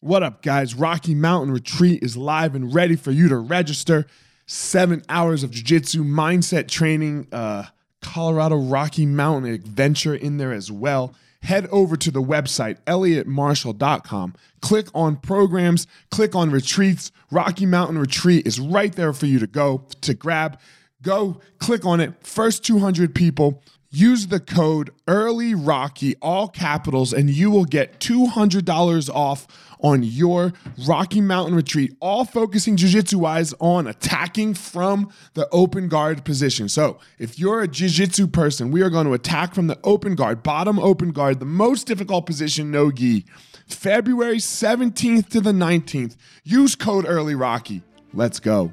What up, guys? Rocky Mountain Retreat is live and ready for you to register. Seven hours of jiu-jitsu mindset training, uh, Colorado Rocky Mountain adventure in there as well. Head over to the website, elliottmarshall.com. Click on programs, click on retreats. Rocky Mountain Retreat is right there for you to go to grab. Go click on it. First 200 people Use the code Early Rocky, all capitals, and you will get $200 off on your Rocky Mountain retreat, all focusing jiu-jitsu wise on attacking from the open guard position. So, if you're a jiu-jitsu person, we are going to attack from the open guard, bottom open guard, the most difficult position, no gi. February 17th to the 19th. Use code Early Rocky. Let's go.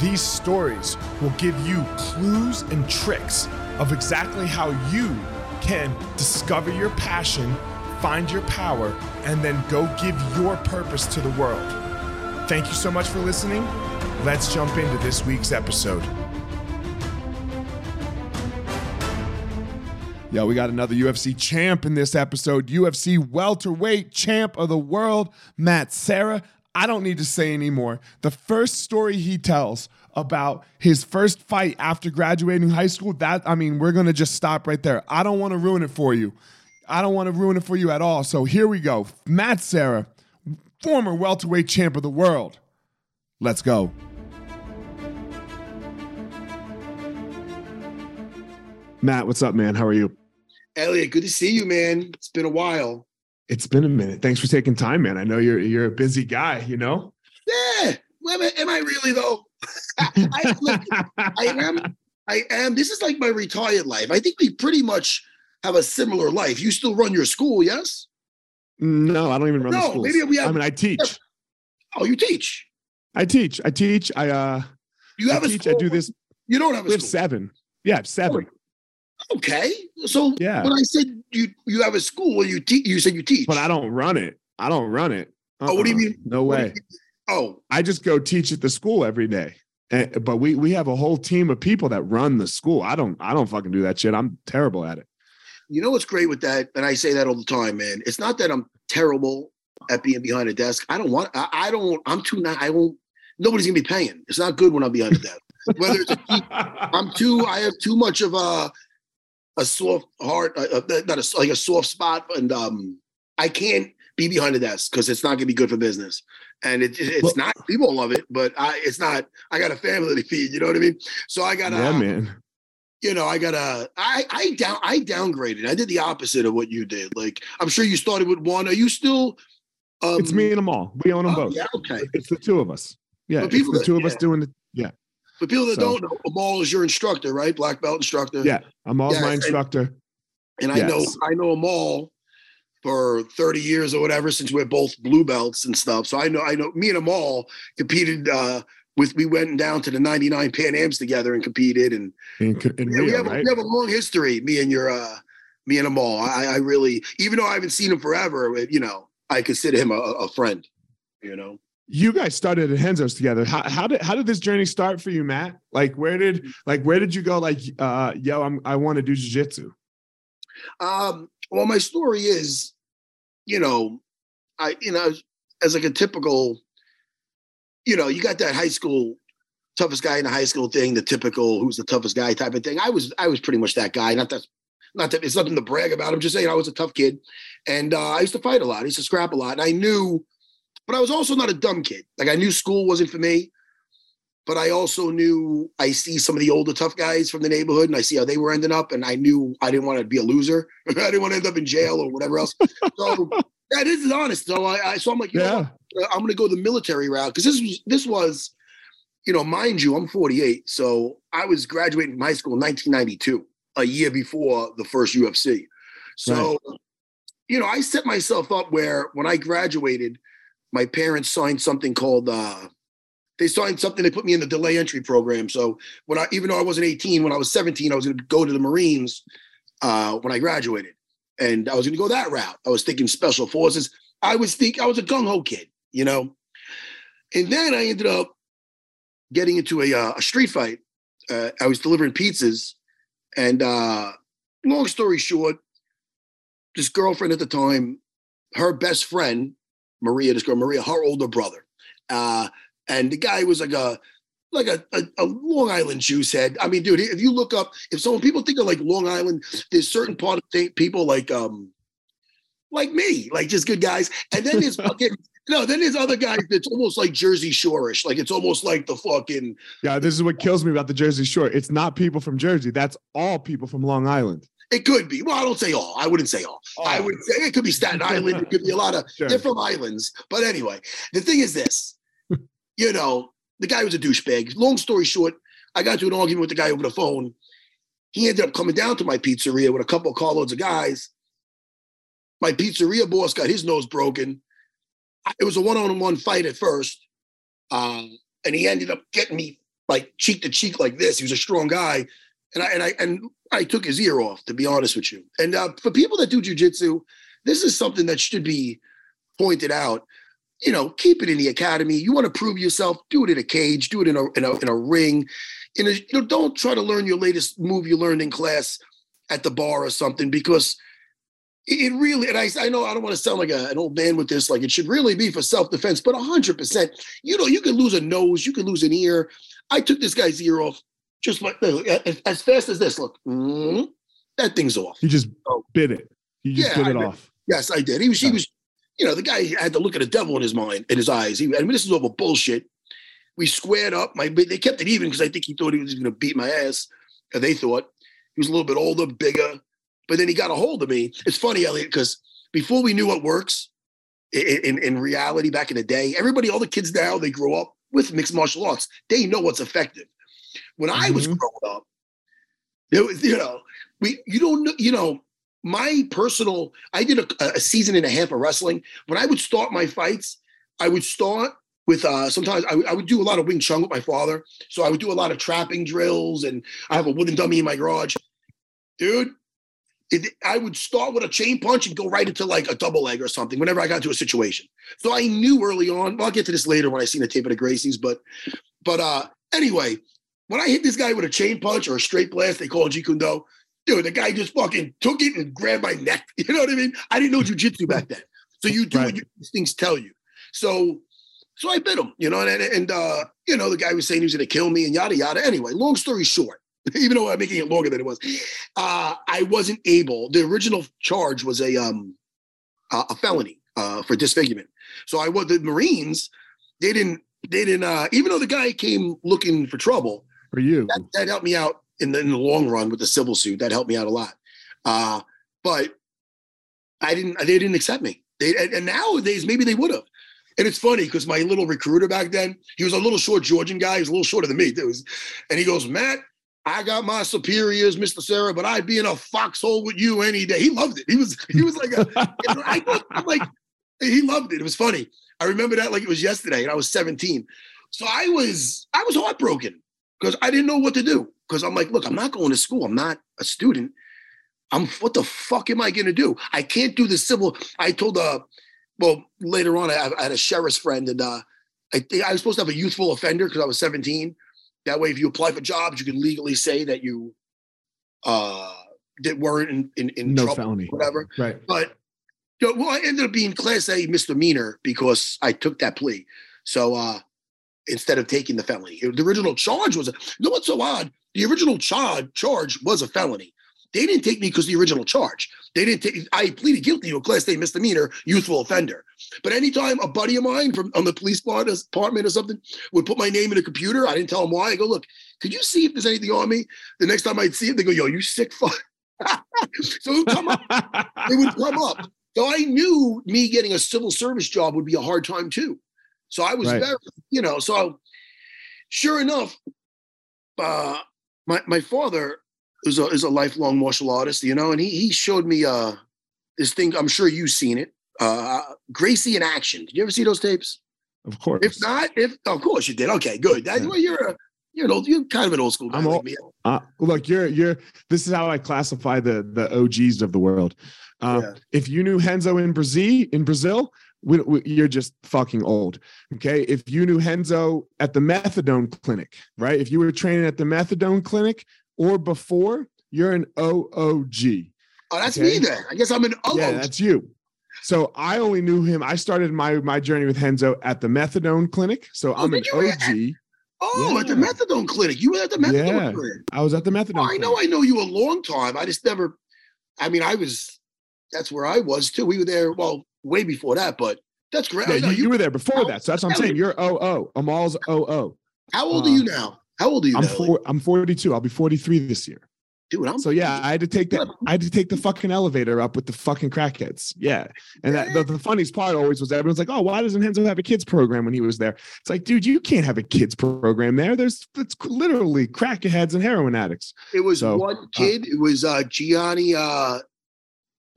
These stories will give you clues and tricks of exactly how you can discover your passion, find your power, and then go give your purpose to the world. Thank you so much for listening. Let's jump into this week's episode. Yo, we got another UFC champ in this episode. UFC welterweight champ of the world, Matt Serra. I don't need to say anymore. The first story he tells about his first fight after graduating high school, that, I mean, we're going to just stop right there. I don't want to ruin it for you. I don't want to ruin it for you at all. So here we go. Matt Serra, former welterweight champ of the world. Let's go. Matt, what's up, man? How are you? Elliot, good to see you, man. It's been a while. It's been a minute. Thanks for taking time, man. I know you're you're a busy guy, you know? Yeah. Am I really though? I, look, I am. I am. This is like my retired life. I think we pretty much have a similar life. You still run your school, yes? No, I don't even run no, the schools. Maybe we have, I mean, I teach. Oh, you teach? I teach. I teach. I uh. You have I a teach. School? I do this. You don't have a we have seven. Yeah, seven. Okay, so yeah. when I said you you have a school, you teach. You said you teach, but I don't run it. I don't run it. Uh-uh. Oh, what do you uh-uh. mean? No way. Oh, I just go teach at the school every day. And, but we we have a whole team of people that run the school. I don't I don't fucking do that shit. I'm terrible at it. You know what's great with that, and I say that all the time, man. It's not that I'm terrible at being behind a desk. I don't want. I, I don't. I'm too. Not, I won't. Nobody's gonna be paying. It's not good when I'm behind a desk. Whether it's a, I'm too. I have too much of a a soft heart, uh, not a, like a soft spot, and um, I can't be behind the desk because it's not going to be good for business. And it, it's well, not. People love it, but I, it's not. I got a family to feed. You know what I mean? So I got. Yeah, man. You know, I got a. I I down. I downgraded. I did the opposite of what you did. Like I'm sure you started with one. Are you still? Um, it's me and them all. We own them oh, both. Yeah. Okay. It's the two of us. Yeah. It's the two of yeah. us doing the. Yeah. For people that so, don't know, Amal is your instructor, right? Black belt instructor. Yeah, Amal's yes, my instructor. And, and yes. I know I know Amal for 30 years or whatever since we're both blue belts and stuff. So I know I know me and Amal competed uh with we went down to the 99 Pan Ams together and competed and, in yeah, Rio, we, have, right? we have a long history, me and your uh me and Amal. I, I really even though I haven't seen him forever, you know, I consider him a, a friend, you know you guys started at Renzo's together. How, how did how did this journey start for you, Matt? Like where did like where did you go? Like, uh, yo, I'm I want to do jujitsu. Um, well, my story is, you know, I you know, as like a typical, you know, you got that high school toughest guy in the high school thing, the typical who's the toughest guy type of thing. I was I was pretty much that guy. Not that not that it's nothing to brag about. I'm just saying I was a tough kid, and uh, I used to fight a lot. I used to scrap a lot, and I knew but I was also not a dumb kid. Like I knew school wasn't for me, but I also knew I see some of the older tough guys from the neighborhood and I see how they were ending up. And I knew I didn't want to be a loser. I didn't want to end up in jail or whatever else. So yeah, this is honest. So I, I so I'm like, yeah, know, I'm gonna go the military route because this was this was, you know, mind you, I'm 48. So I was graduating from high school in 1992, a year before the first UFC. So, right. you know, I set myself up where when I graduated, my parents signed something called uh, they signed something. They put me in the delay entry program. So when I, even though I wasn't 18, when I was 17, I was going to go to the Marines uh, when I graduated, and I was going to go that route. I was thinking special forces. I was think I was a gung ho kid, you know. And then I ended up getting into a, uh, a street fight. Uh, I was delivering pizzas, and uh, long story short, this girlfriend at the time, her best friend, Maria, this girl Maria, her older brother, uh, and the guy was like a like a, a, a, Long Island juice head. I mean, dude, if you look up, if someone people think of like Long Island, there's certain part of th- people like um like me, like just good guys, and then there's fucking no, then there's other guys that's almost like Jersey Shore-ish, like it's almost like the fucking yeah. This is what kills me about the Jersey Shore. It's not people from Jersey. That's all people from Long Island. It could be. Well, I don't say all. I wouldn't say all. Oh. I would say it could be Staten Island. It could be a lot of sure. different islands. But anyway, the thing is this you know, the guy was a douchebag. Long story short, I got into an argument with the guy over the phone. He ended up coming down to my pizzeria with a couple of carloads of guys. My pizzeria boss got his nose broken. It was a one-on-one fight at first, um, and he ended up getting me like cheek to cheek like this. He was a strong guy, and I and I and I took his ear off. To be honest with you, and uh, for people that do jujitsu, this is something that should be pointed out you know, keep it in the academy. You want to prove yourself, do it in a cage, do it in a in a, in a ring. In a, you know, don't try to learn your latest move you learned in class at the bar or something because it really and I, I know I don't want to sound like a, an old man with this like it should really be for self-defense but 100% you know you can lose a nose you can lose an ear I took this guy's ear off just like as fast as this look mm, that thing's off you just oh. bit it you just yeah, bit it I, off yes I did he was he was you know, the guy had to look at the devil in his mind, in his eyes. He, I mean, this is all bullshit. We squared up. My they kept it even because I think he thought he was going to beat my ass. And they thought he was a little bit older, bigger. But then he got a hold of me. It's funny, Elliot, because before we knew what works in, in, in reality back in the day, everybody, all the kids now, they grow up with mixed martial arts. They know what's effective. When mm-hmm. I was mm-hmm. growing up, there was, you know, we you don't know, you know, my personal, I did a, a, season and a half of wrestling. When I would start my fights, I would start with uh, sometimes I, I, would do a lot of Wing Chun with my father. So I would do a lot of trapping drills, and I have a wooden dummy in my garage. Dude, it, I would start with a chain punch and go right into like a double leg or something whenever I got into a situation. So I knew early on. Well, I'll get to this later when I seen the tape of the Gracies, but but uh anyway, when I hit this guy with a chain punch or a straight blast, they call it Jeet Kune Do dude, the guy just fucking took it and grabbed my neck. You know what I mean? I didn't know jujitsu back then. So you do right. what your instincts tell you. So so I bit him, you know, and and uh, you know, the guy was saying he was gonna kill me and yada yada. Anyway, long story short, even though I'm making it longer than it was, uh, I wasn't able. The original charge was a um a felony uh, for disfigurement. So I was the Marines. They didn't. They didn't. Uh, even though the guy came looking for trouble for you, that, that helped me out in the, in the long run with the civil suit. That helped me out a lot. Uh, but I didn't. They didn't accept me. They and nowadays maybe they would have. And it's funny because my little recruiter back then, he was a little short Georgian guy. He was a little shorter than me. Was, and he goes, Matt, I got my superiors, Mr. Serra, but I'd be in a foxhole with you any day. He loved it. He was he was like I'm like he loved it. It was funny. I remember that like it was yesterday, and I was 17. So I was I was heartbroken because I didn't know what to do because I'm like, look, I'm not going to school. I'm not a student. I'm what the fuck am I going to do? I can't do the civil. I told uh, well later on I, I had a sheriff's friend and uh, I I was supposed to have a youthful offender because I was 17. That way, if you apply for jobs, you can legally say that you uh that weren't in in, in no trouble, felony, whatever. Right. But you know, well, I ended up being class A misdemeanor because I took that plea. So uh instead of taking the felony. The original charge was, a, you know what's so odd? The original charge charge was a felony. They didn't take me because the original charge. They didn't take. I pleaded guilty to a class A misdemeanor, youthful offender. But anytime a buddy of mine from on the police department or something would put my name in a computer, I didn't tell him why. I go, look, could you see if there's anything on me? The next time I'd see it, they go, yo, you sick fuck. so it would come up. it would come up. So I knew me getting a civil service job would be a hard time too. So I was right. very, you know, so sure enough, uh, my my father is a is a lifelong martial artist, you know, and he he showed me uh this thing. I'm sure you've seen it. uh, Gracie in action. Did you ever see those tapes? Of course. If not, if of course you did. Okay, good. That, Yeah. well, you're a you're an old, you're kind of an old school guy I'm like old- me. Uh, look, you're you're. This is how I classify the the OGs of the world. Uh, Yeah. If you knew Renzo in Brazil, in Brazil, we, we- you're just fucking old. Okay. If you knew Renzo at the methadone clinic, right? If you were training at the methadone clinic or before, you're an OOG. Oh, that's Okay. me then. I guess I'm an oh. Yeah, that's you. So I only knew him. I started my my journey with Renzo at the methadone clinic. So Oh, I'm an? OG. oh, at the methadone clinic. You were at the methadone Yeah. clinic. I was at the methadone. Oh, I know. I know you a long time. I just never. I mean, I was. That's where I was too. We were there. Well, way before that, but that's great. Yeah, know you, you were there before Oh, that. So that's what I'm saying. You're OO. Amal's OO. How old are uh, you now? How old are you I'm now? four, I'm 42. I'll be 43 this year. dude. I'm So yeah, I had to take that. I had to take the fucking elevator up with the fucking crackheads. Yeah, and that, the, the funniest part always was everyone's like, "Oh, why doesn't Renzo have a kids program when he was there?" It's like, dude, you can't have a kids program there. There's it's literally crackheads and heroin addicts. It was So, one kid. it was uh Gianni. uh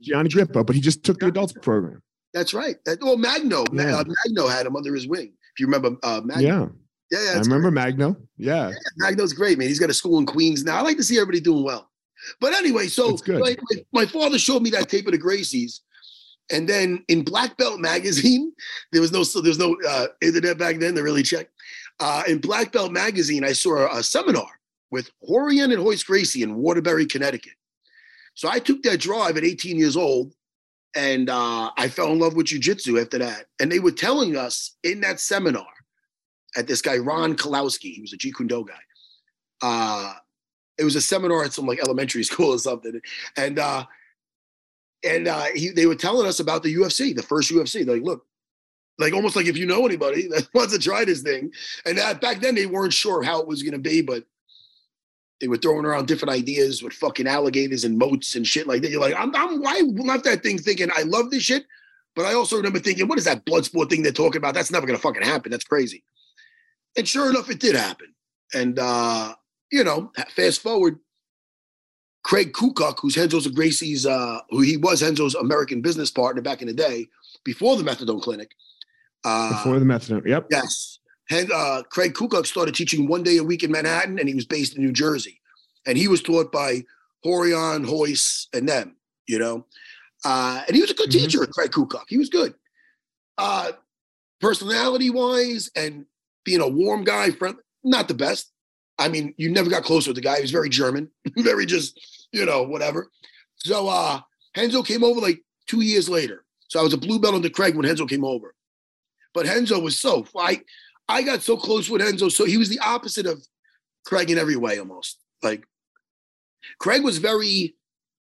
Gianni Grippo, but he just took the adults program. That's right. That, well, Magno. Yeah. uh, Magno had him under his wing. If you remember, uh, Magno. Yeah, yeah, yeah. I remember Magno. Yeah, great. Magno's great, man. He's got a school in Queens now. I like to see everybody doing well. But anyway, so good. My, my, father showed me that tape of the Gracies, and then in Black Belt magazine, there was no so there was no uh, internet back then to really check. Uh, in Black Belt magazine, I saw a, seminar with Rorion and Royce Gracie in Waterbury, Connecticut. So I took that drive at 18 years old, and uh, I fell in love with jujitsu after that. And they were telling us in that seminar at this guy Ron Kalowski, he was a Jeet Kune Do guy. Uh, it was a seminar at some like elementary school or something, and uh, and uh, he, they were telling us about the UFC, the first UFC. They're like, look, like almost like if you know anybody that wants to try this thing, and that, back then they weren't sure how it was going to be, but they were throwing around different ideas with fucking alligators and moats and shit like that. You're like, I'm, I'm why left that thing thinking I love this shit, but I also remember thinking, what is that blood sport thing they're talking about? That's never going to fucking happen. That's crazy. And sure enough, it did happen. And uh, you know, fast forward, Craig Kukuk, who's Renzo's Gracie's, uh, who he was Renzo's American business partner back in the day, before the methadone clinic. Uh, before the methadone. Yep. Yes. And uh, Craig Kukuk started teaching one day a week in Manhattan, and he was based in New Jersey. And he was taught by Rorion, Royce, and them, you know. Uh, and he was a good Mhm. teacher, Craig Kukuk. He was good. Uh, personality wise and being a warm guy, friend, not the best. I mean, you never got close with the guy. He was very German, very just, you know, whatever. So uh Renzo came over like two years later. So I was a blue belt under Craig when Renzo came over. But Renzo was so I I got so close with Renzo. So he was the opposite of Craig in every way almost. Like Craig was very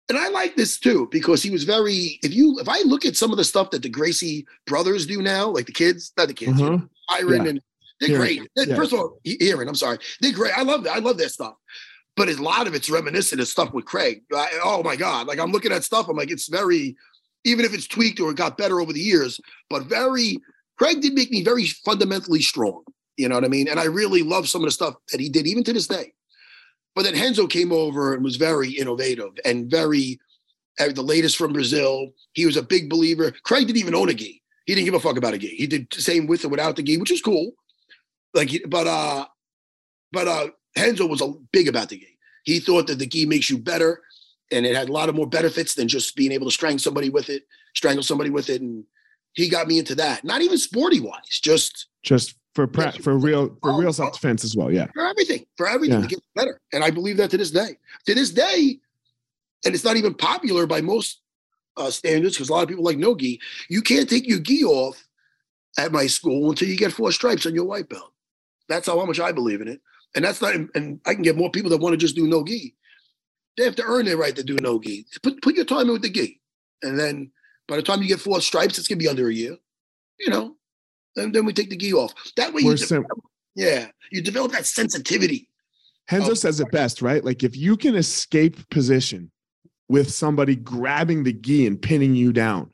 and I like this too because he was very if you if I look at some of the stuff that the Gracie brothers do now, like the kids, not the kids, Uh-huh. Ryron Yeah. and they're great. They're- yeah. First of all, Aaron, I'm sorry, they're great. I love that. I love their stuff, but a lot of it's reminiscent of stuff with Craig. I- oh my god, like I'm looking at stuff, I'm like, it's very, even if it's tweaked or it got better over the years, but very. Craig did make me very fundamentally strong. You know what I mean? And I really love some of the stuff that he did, even to this day. But then Renzo came over and was very innovative and very uh, the latest from Brazil. He was a big believer. Craig didn't even own a gi. He didn't give a fuck about a gi. He did the same with or without the gi, which is cool. Like, but uh, but uh, Renzo was a big about the gi. He thought that the gi makes you better, and it had a lot of more benefits than just being able to strangle somebody with it, strangle somebody with it, and he got me into that. Not even sporty wise, just Just for pra- for real for Oh, real oh. self defense as well. Yeah. for everything, for everything Yeah. to get better. And I believe that to this day. To this day, and it's not even popular by most uh, standards because a lot of people like no gi. You can't take your gi off at my school until you get four stripes on your white belt. That's how much I believe in it. And that's not, and I can get more people that want to just do no gi. They have to earn their right to do no gi. Put, put your time in with the gi. And then by the time you get four stripes, it's going to be under a year. You know, then, then we take the gi off. That way, you We're de- sim- yeah, you develop that sensitivity. Renzo says it best, right? Like if you can escape position with somebody grabbing the gi and pinning you down,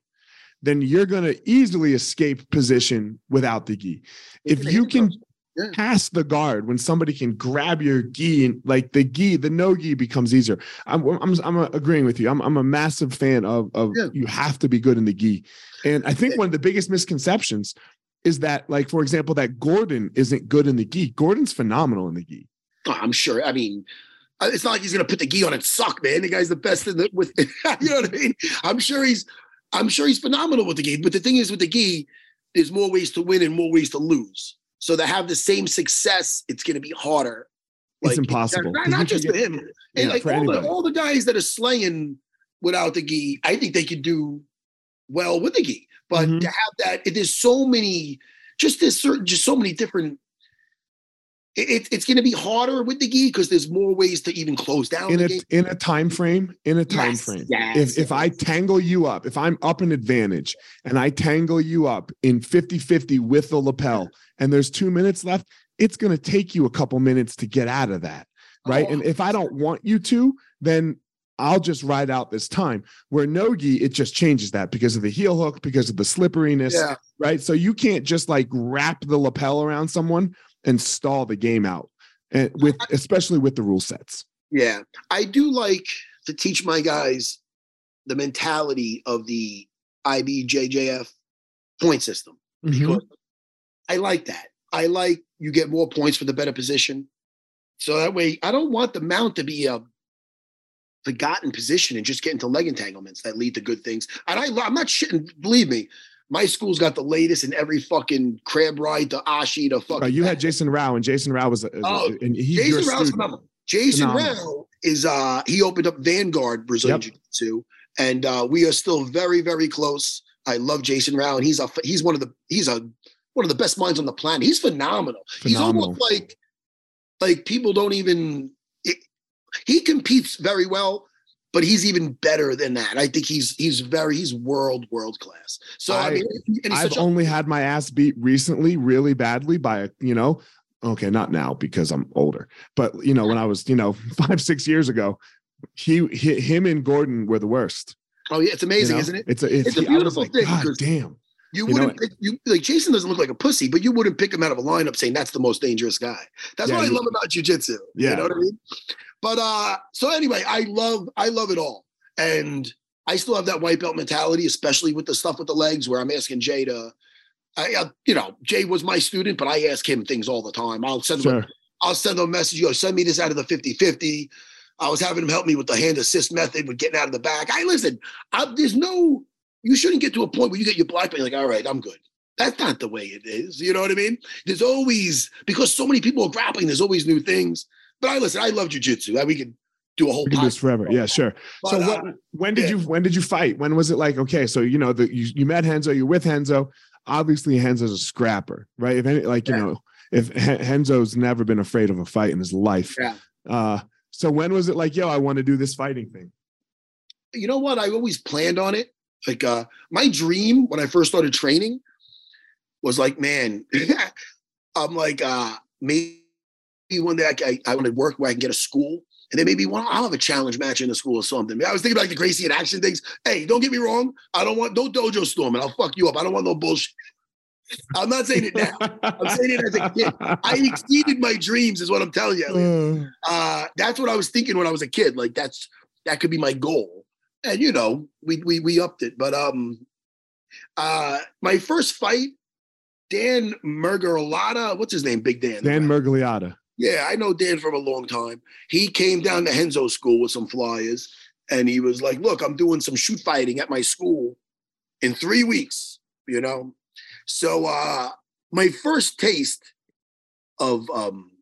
then you're going to easily escape position without the gi. If you can. Yeah. past the guard when somebody can grab your gi and like the gi, the no gi becomes easier. I'm I'm I'm agreeing with you. I'm I'm a massive fan of of Yeah. you have to be good in the gi. And I think one of the biggest misconceptions is that like for example that Gordon isn't good in the gi. Gordon's phenomenal in the gi. Oh, I'm sure. I mean, uh, it's not like he's gonna put the gi on and suck, man. The guy's the best in the with. you know what I mean? I'm sure he's. I'm sure he's phenomenal with the gi. But the thing is, with the gi, there's more ways to win and more ways to lose. So to have the same success, it's gonna be harder. It's impossible, Not, not just for him. Yeah, And like for all the, all the guys that are slaying without the gi, I think they could do well with the gi. But Mhm. to have that, it, there's so many, just there's certain, just so many different. It, it- it's going to be harder with the gi because there's more ways to even close down in a gi. in a time frame in a time Yes, frame. yes, if if i tangle you up if i'm up an advantage and i tangle you up in 50-50 with the lapel and there's two minutes left it's going to take you a couple minutes to get out of that right? Oh, and if i don't want you to then i'll just ride out this time. Where nogi it just changes that because of the heel hook because of the slipperiness yeah, right? So you can't just like wrap the lapel around someone and stall the game out, and with especially with the rule sets. yeah. I do like to teach my guys the mentality of the IBJJF point system. Mm-hmm. because I like that. I like you get more points for the better position. So that way, I don't want the mount to be a forgotten position and just get into leg entanglements that lead to good things. And I, I'm not shitting. Believe me, my school's got the latest in every fucking crab ride to Ashi to fucking. Right, you had Jason Rao, and Jason Rao was, a, Oh, and he's your Jason Rao's student. phenomenal. Jason Phenomenal. Rao is uh he opened up Vanguard Brazilian Yep. Jiu-Jitsu, and uh, we are still very very close. I love Jason Rao, and he's a he's one of the he's a one of the best minds on the planet. He's phenomenal. He's almost like like people don't even. It, he competes very well, but he's even better than that. I think he's he's very he's world world class. So I, I- mean, I've a- only had my ass beat recently, really badly by a, you know, okay, not now because I'm older, but you know, when I was, you know, five, six years ago, he, he him and Gordon were the worst. oh yeah, it's you amazing, know? isn't it? It's a, it's, It's a beautiful like, thing God damn. You You wouldn't pick you like Jason doesn't look like a pussy, but you wouldn't pick him out of a lineup saying that's the most dangerous guy. That's Yeah, what I love about jujitsu. Yeah. You know what I mean? But uh so anyway, I love I love it all. And I still have that white belt mentality, especially with the stuff with the legs where I'm asking Jay to I, uh, you know, Jay was my student, but I ask him things all the time. I'll send him, a- Sure. I'll send him a message, yo, send me this out of the 50-50. I was having him help me with the hand assist method with getting out of the back. I listen, I, there's no, you shouldn't get to a point where you get your black belt, you're like, all right, I'm good. That's not the way it is. You know what I mean? There's always, because so many people are grappling, there's always new things. But I listen, I love jujitsu. We could do a whole We can do this forever. Yeah, sure. But, so uh, what, when did yeah. you when did you fight? When was it like okay? So you know the you, you met Renzo, you're with Renzo. Obviously, Renzo's a scrapper, right? If any like you Yeah. know if Hen- Renzo's never been afraid of a fight in his life. Yeah. Uh, so when was it like yo, I want to do this fighting thing? you know what? I always planned on it. Like uh my dream when I first started training was like, man, I'm like, uh maybe one day I, I, I want to work where I can get a school. And then maybe one, I'll have a challenge match in the school or something. I was thinking like the Gracie and action things. Hey, don't get me wrong. I don't want no dojo storm storming. I'll fuck you up. I don't want no bullshit. I'm not saying it now. I'm saying it as a kid. I exceeded my dreams, is what I'm telling you. Uh, uh, that's what I was thinking when I was a kid. Like that's that could be my goal. And you know, we we we upped it. But um uh my first fight, Dan Miragliotta, what's his name? Big Dan. Dan Miragliotta. Yeah, I know Dan from a long time. He came down to Renzo school with some flyers and he was like, Look, I'm doing some shoot fighting at my school in three weeks, you know. So uh my first taste of um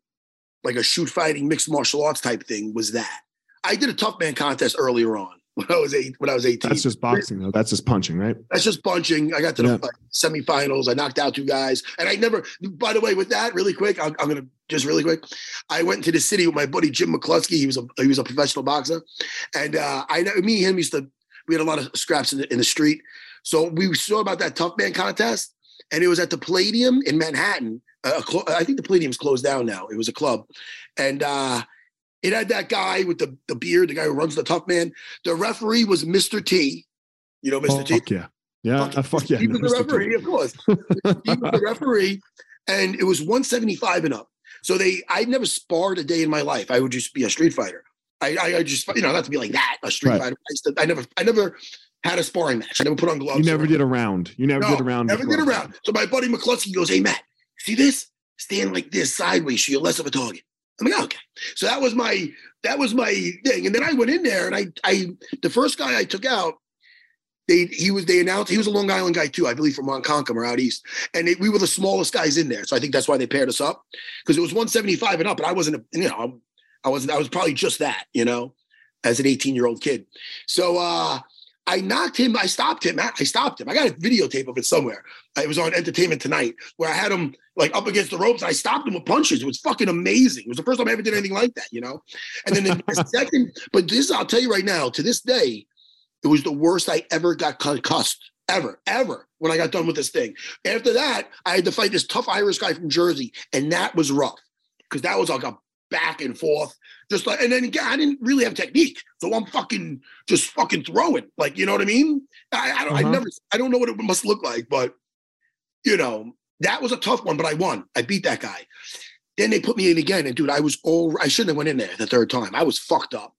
like a shoot fighting mixed martial arts type thing was that. I did a tough man contest earlier on when I was eight when I was 18. That's just boxing though. That's just punching, right? That's just punching. I got to the Yeah. like, semifinals. I knocked out two guys, and I never. By the way, with that, really quick, I'm, I'm gonna just really quick. I went to the city with my buddy Jim McCluskey. He was a he was a professional boxer, and uh, I know me and him used to. We had a lot of scraps in the, in the street, so we saw about that tough man contest, and it was at the Palladium in Manhattan. Uh, I think the Palladium's closed down now. It was a club, and uh, it had that guy with the the beard, the guy who runs the tough man. The referee was Mr. T. You know Mr. Oh, T. fuck yeah. Yeah, Fuck, fuck yeah. He was the Mr. T. referee, of course. he was the referee. and it was 175 and up. So they, I never sparred a day in my life. I would just be a street fighter. I, I, I just, you know, not to be like that, a street Right. fighter. I, I never, I never had a sparring match. I never put on gloves. You never or- did a round. You never No, did a round. Never before. did a round. So my buddy McCluskey goes, "Hey Matt, see this? Stand like this sideways, so you're less of a target." I'm like, "Okay." So that was my that was my thing, and then I went in there, and I I the first guy I took out. They, he was they announced he was a Long Island guy too, I believe from Ronkonkoma or out east, and we were the smallest guys in there, so I think that's why they paired us up because it was 175 and up, and I wasn't, a, you know, I wasn't, I was probably just that, you know, as an 18 year old kid. So uh I knocked him. I stopped him. I stopped him. I got a videotape of it somewhere. Uh, it was on Entertainment Tonight where I had him like up against the ropes. I stopped him with punches. It was fucking amazing. It was the first time I ever did anything like that, you know. And then the second, but this I'll tell you right now. To this day, it was the worst I ever got concussed ever, ever. When I got done with this thing. After that, I had to fight this tough Irish guy from Jersey, and that was rough because that was like a back and forth, just like. And then again, I didn't really have technique, so I'm fucking just fucking throwing. Like, you know what I mean? I, I, don't, I Uh-huh. never, I don't know what it must look like, but you know, that was a tough one. But I won. I beat that guy. Then they put me in again, and dude, I was all. I shouldn't have went in there the third time. I was fucked up,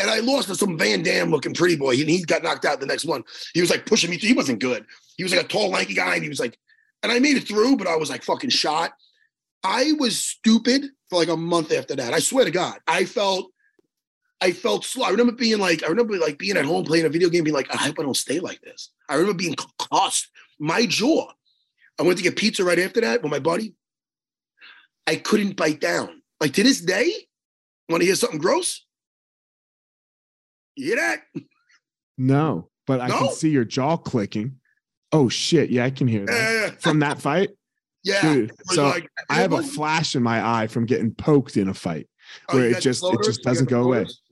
and I lost to some Van Damme looking pretty boy, and he got knocked out the next one. He was like pushing me. He wasn't good. He was like a tall, lanky guy, and he was like, and I made it through, but I was like fucking shot. I was stupid for like a month after that. I swear to God, I felt, I felt slow. I remember being like, I remember like being at home playing a video game, being like, I hope I don't stay like this. I remember being concussed, my jaw. I went to get pizza right after that with my buddy. I couldn't bite down. Like to this day, want to hear something gross? You hear that? No, but I No? can see your jaw clicking. Oh shit! Yeah, I can hear that Yeah, from that fight, yeah. dude. So like- I have a flash in my eye from getting poked in a fight. oh, where it just- it just doesn't go away. floaters?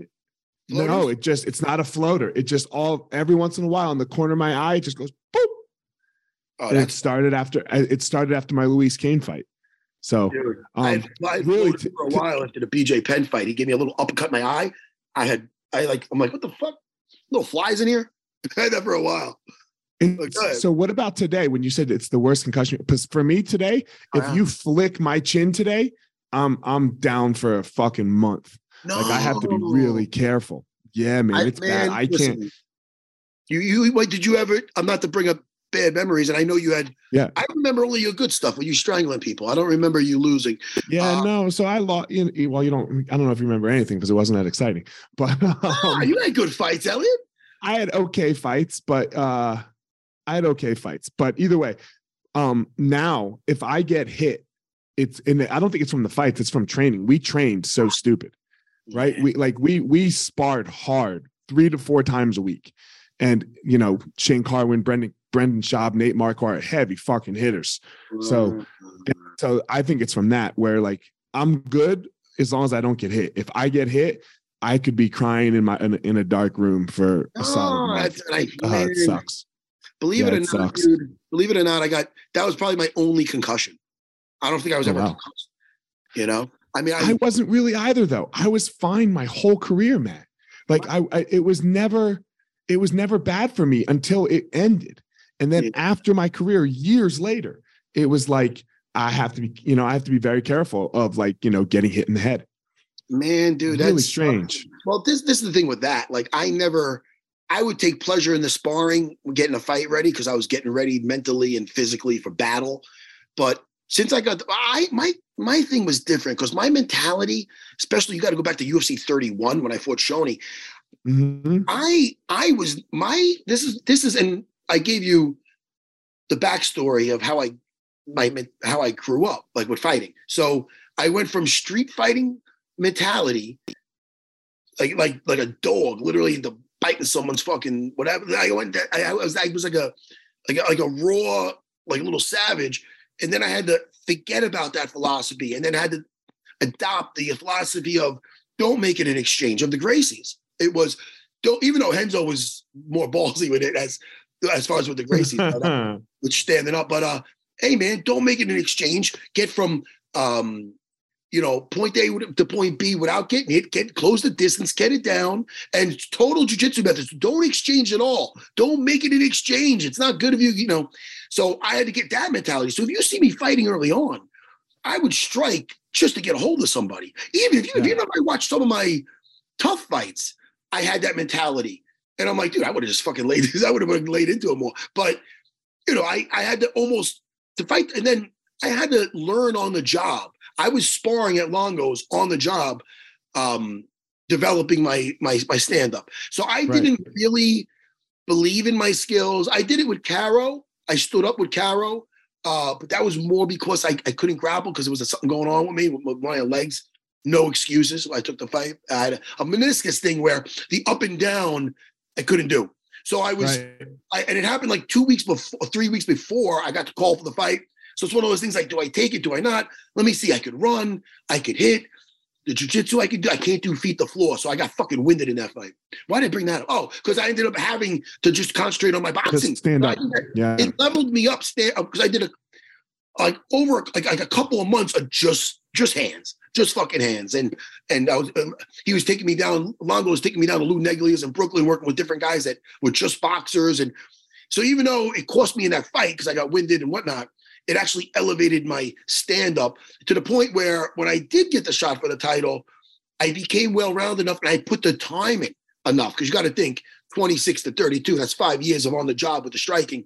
No, it just it's not a floater. It just all every once in a while in the corner of my eye, it just goes boop. Oh, and it started after it started after my Luis Kane fight. So dude. um, I had, really for a while after the BJ Penn fight. He gave me a little uppercut in my eye. I had, I like, I'm like, what the fuck? Little flies in here. I had that for a while. And Look, go ahead. so what about today when you said it's the worst concussion? Because for me today, if you flick my chin today, I'm I'm down for a fucking month. No, Like I have to be really careful. Yeah, man, it's bad. I listen, can't. You, you, wait, did you ever? I'm not to bring up bad memories, and I know you had. Yeah. I remember only your good stuff when you strangling people. I don't remember you losing. Yeah, uh, no. So I lost. You know, well, you don't. I don't know if you remember anything because it wasn't that exciting. But Ah, um, you had good fights, Elliot. I had okay fights, but uh, I had okay fights. But either way, um, now if I get hit, it's and I don't think it's from the fights. It's from training. We trained so stupid. right? We like we we sparred hard three to four times a week, and you know Shane Carwin, Brendan Brendan Schaub, Nate Marquardt, heavy fucking hitters. So- So I think it's from that where like I'm good as long as I don't get hit. If I get hit, I could be crying in my in a, in a dark room for a solid Oh, month. that's, I, Uh, it sucks. Believe Yeah, it or it not, dude. Believe it or not, I got that was probably my only concussion. I don't think I was Oh, ever wow. concussed. You know, I mean, I, I wasn't really either though. I was fine my whole career, Matt. Like I, I it was never it was never bad for me until it ended. And then Yeah. after my career years later, it was like I have to be, you know, I have to be very careful of like, you know, getting hit in the head. man, dude, really that's strange. Well, this this is the thing with that. Like, I never, I would take pleasure in the sparring, getting a fight ready because I was getting ready mentally and physically for battle. But since I got, I my my thing was different because my mentality, especially you got to go back to UFC 31 when I fought Shonie. Mhm. I I was my this is this is and I gave you the backstory of how I my how I grew up like with fighting. So I went from street fighting mentality, like like like a dog, literally the biting someone's fucking whatever. I went I, I was I was like a like a, like a raw like a little savage, and then I had to forget about that philosophy, and then had to adopt the philosophy of don't make it an exchange of the Gracies. It was don't even though Renzo was more ballsy with it as as far as with the Gracies, but, uh, with standing up. But uh, hey man, don't make it an exchange. Get from um, you know, point A to point B without getting hit. Get close the distance, get it down, and total jujitsu methods. Don't exchange at all. Don't make it an exchange. It's not good of you, you know. So I had to get that mentality. So if you see me fighting early on, I would strike just to get a hold of somebody. Even if you, if you know, I watched some of my tough fights, I had that mentality. And I'm like, dude, I would have just fucking laid this. I would have laid into him more. But you know, I I had to almost to fight, and then I had to learn on the job. I was sparring at Longo's on the job, um, developing my my my stand up. So I right. didn't really believe in my skills. I did it with Karo. I stood up with Karo, uh, but that was more because I, I couldn't grapple because there was something going on with me with, with my legs. No excuses. I took the fight. I had a, a meniscus thing where the up and down I couldn't do. So I was, right. I, and it happened like two weeks before, three weeks before I got to call for the fight. So it's one of those things like, do I take it? Do I not? Let me see. I could run. I could hit. The jujitsu I could do. I can't do feet to floor. So I got fucking winded in that fight. Why did I bring that up? Oh, because I ended up having to just concentrate on my boxing. Just stand up. Yeah. It leveled me up stand up because I did a like over like, like a couple of months of just just hands just fucking hands. And and I was um, he was taking me down. Longo was taking me down to Lou Neglia's in Brooklyn, working with different guys that were just boxers. And so even though it cost me in that fight because I got winded and whatnot, it actually elevated my stand up to the point where when I did get the shot for the title, I became well rounded enough and I put the time in enough because you got to think 26 to 32. That's five years of on the job with the striking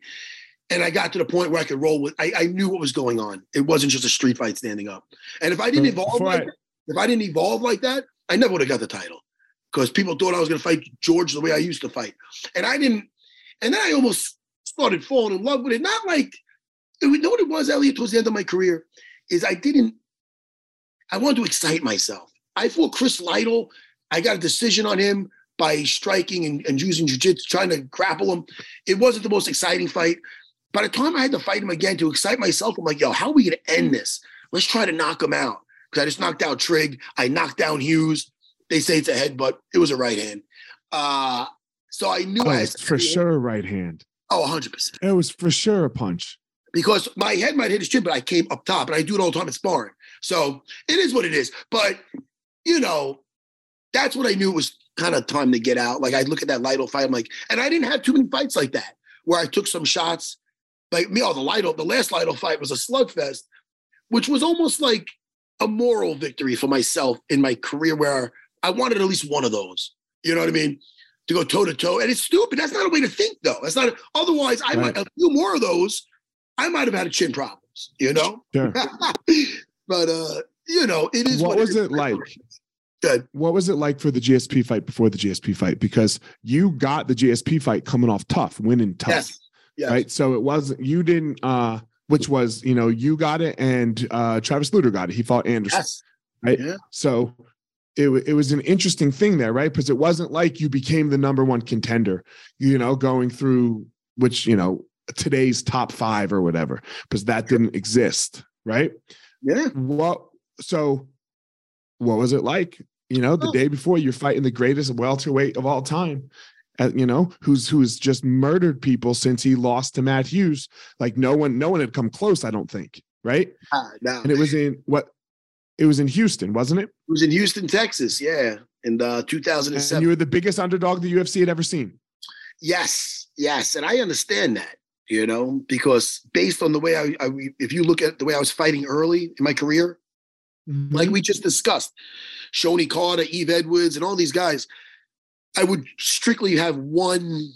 and I got to the point where I could roll with. I, I, knew what was going on. It wasn't just a street fight standing up. And if I didn't evolve like that, if I didn't evolve like that, I never would have got the title because people thought I was going to fight George the way I used to fight, and I didn't. And then I almost started falling in love with it. Not like you know what it was, Elliot. Towards the end of my career, is I didn't. I wanted to excite myself. I fought Chris Lytle. I got a decision on him by striking and, and using jiu-jitsu, trying to grapple him. It wasn't the most exciting fight. By the time I had to fight him again to excite myself, I'm like, yo, how are we gonna end this? Let's try to knock him out. Because I just knocked out Trigg. I knocked down Hughes. They say it's a headbutt. It was a right hand. Uh, so I knew oh, I for sure right hand. Oh, 100%. It was for sure a punch. Because my head might hit his chin, but I came up top, and I do it all the time in sparring. So it is what it is. But, you know, that's what I knew was kind of time to get out. Like I'd look at that Lytle fight, I'm like, and I didn't have too many fights like that where I took some shots like me, oh, the Lytle, the last Lytle fight was a slugfest, which was almost like a moral victory for myself in my career where I wanted at least one of those. You know what I mean? To go toe to toe. And it's stupid. That's not a way to think, though. That's not, otherwise, I right. might, a few more of those, I might have had a chin problems, you know? Sure. but, uh, you know, it is what, what was it, it like? Good. What was it like for the GSP fight before the GSP fight? Because you got the GSP fight coming off tough, winning tough. Yes. Yes. Right. So it wasn't you didn't uh which was, you know, you got it and uh Travis Lutter got it. He fought Anderson. Yes. Right. Yeah. So it, it was an interesting thing there, right? Because it wasn't like you became the number one contender, you know, going through which, you know, today's top five or whatever, because that didn't exist, right? Yeah. What so what was it like? You know, the day before you're fighting the greatest welterweight of all time uh, you know, who's who's just murdered people since he lost to Matt Hughes. Like no one, no one had come close. I don't think, right? Uh, no. And it was in what? It was in Houston, wasn't it? It was in Houston, Texas. Yeah, in uh, 2007. And you were the biggest underdog the UFC had ever seen. Yes, yes, and I understand that. You know, because based on the way I, I if you look at the way I was fighting early in my career, mm-hmm. like we just discussed, Shonie Carter, Yves Edwards, and all these guys I would strictly have one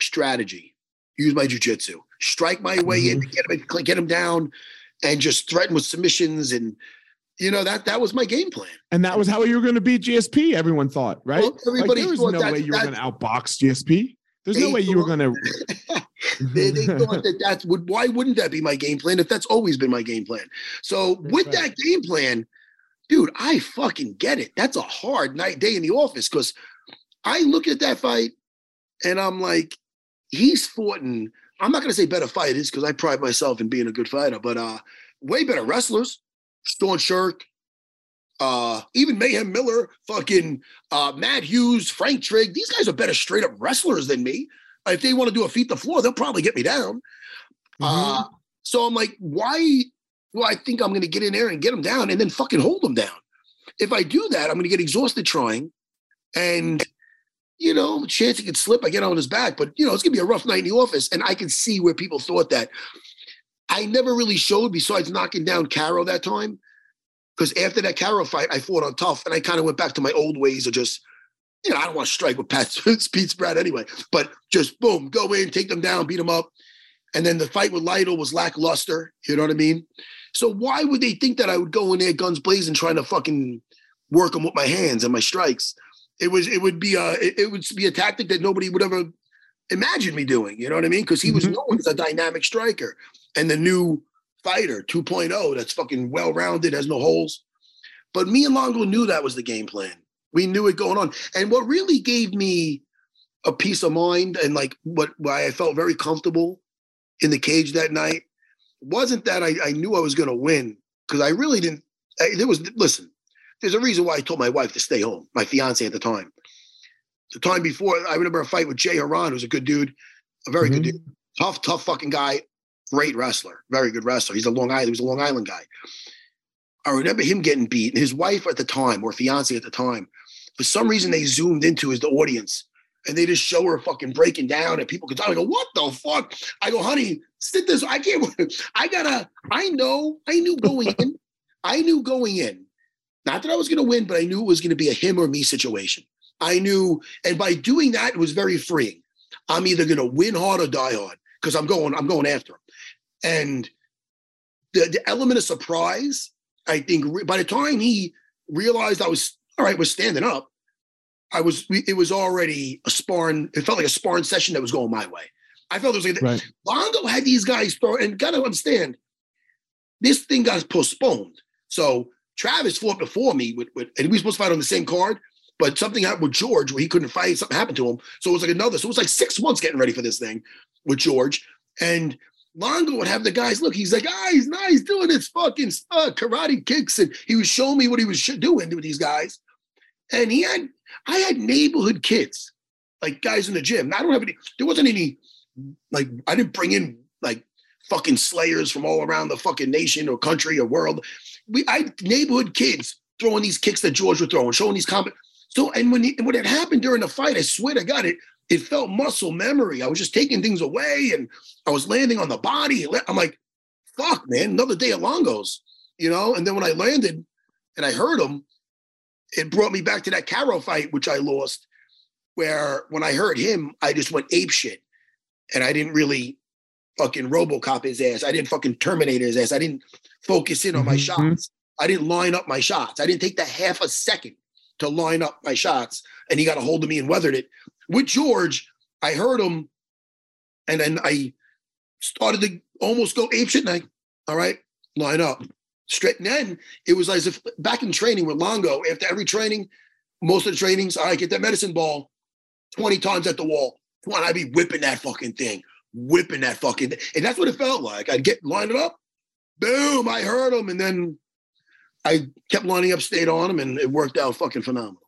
strategy: use my jujitsu, strike my way mm-hmm. in, get him, get him down, and just threaten with submissions and. You know that that was my game plan, and that was how you were going to beat GSP. Everyone thought, right? Well, everybody like, there was no that, way you were going to outbox GSP. There's no way you were going to. they, they thought that that's would. Why wouldn't that be my game plan if that's always been my game plan? So that's with right. that game plan, dude, I fucking get it. That's a hard night day in the office because I look at that fight and I'm like, he's fought in, I'm not going to say better fighters because I pride myself in being a good fighter, but uh, way better wrestlers. Sean Sherk, uh, even Mayhem Miller, fucking uh, Matt Hughes, Frank Trigg. These guys are better straight up wrestlers than me. If they want to do a feet the floor, they'll probably get me down. Mm-hmm. Uh, so I'm like, why do I think I'm going to get in there and get them down and then fucking hold them down? If I do that, I'm going to get exhausted trying. And you know, chance he could slip, I get on his back. But, you know, it's going to be a rough night in the office. And I can see where people thought that. I never really showed besides knocking down Karo that time. Because after that Karo fight, I fought on tough and I kind of went back to my old ways of just, you know, I don't want to strike with Pat Pete Spratt anyway, but just boom, go in, take them down, beat them up. And then the fight with Lytle was lackluster. You know what I mean? So why would they think that I would go in there guns blazing trying to fucking work them with my hands and my strikes? It was it would be a it, it would be a tactic that nobody would ever imagine me doing. You know what I mean? Because he was Mhm. known as a dynamic striker and the new fighter 2.0 that's fucking well rounded, has no holes. But me and Longo knew that was the game plan. We knew it going on. And what really gave me a peace of mind and like what why I felt very comfortable in the cage that night wasn't that I, I knew I was going to win because I really didn't. I, there was listen. There's a reason why I told my wife to stay home, my fiance at the time. The time before, I remember a fight with Jay Hieron, who's a good dude, a very good Mhm. dude, tough, tough fucking guy, great wrestler, very good wrestler. He's a Long Island, he was a Long Island guy. I remember him getting beat, and his wife at the time, or fiance at the time, for some reason they zoomed into his the audience and they just show her fucking breaking down, and people could tell. I go, "What the fuck?" I go, "Honey, sit this. I can't. I gotta. I know. I knew going in. I knew going in. Not that I was gonna win, but I knew it was gonna be a him or me situation. I knew, and by doing that, it was very freeing. I'm either gonna win hard or die hard because I'm going. I'm going after him, and the the element of surprise. I think re- by the time he realized I was all right, we're standing up. I was. we- It was already a sparring. It felt like a sparring session that was going my way. I felt it was like Right. Longo had these guys throw, and gotta understand, this thing got postponed. So Travis fought before me with, with and we were supposed to fight on the same card, but something happened with George where he couldn't fight. Something happened to him. So it was like another. So it was like six months getting ready for this thing with George. And Longo would have the guys look. He's like, ah, he's nice doing his fucking uh, karate kicks, and he was showing me what he was doing with these guys. And he had, I had neighborhood kids, like guys in the gym. I don't have any. There wasn't any, like I didn't bring in like fucking slayers from all around the fucking nation or country or world. We, I had neighborhood kids throwing these kicks that George was throwing, showing these comment. So, and when he, and when it happened during the fight, I swear to God, it it felt muscle memory. I was just taking things away, and I was landing on the body. I'm like, fuck, man, another day at Longo's, you know. And then when I landed and I heard him, it brought me back to that Karo fight, which I lost. Where when I heard him, I just went ape shit, and I didn't really fucking RoboCop his ass. I didn't fucking Terminate his ass. I didn't focus in on my Mhm. shots. I didn't line up my shots. I didn't take the half a second to line up my shots, and he got a hold of me and weathered it. With George, I heard him, and then I started to almost go ape shit. And I, all right, line up straight. And then it was as if back in training with Longo, after every training, most of the trainings, all right, get that medicine ball 20 times at the wall. Come I'd be whipping that fucking thing, whipping that fucking And that's what it felt like. I'd get lined up, boom, I heard him. And then I kept lining up, stayed on him, and it worked out fucking phenomenal.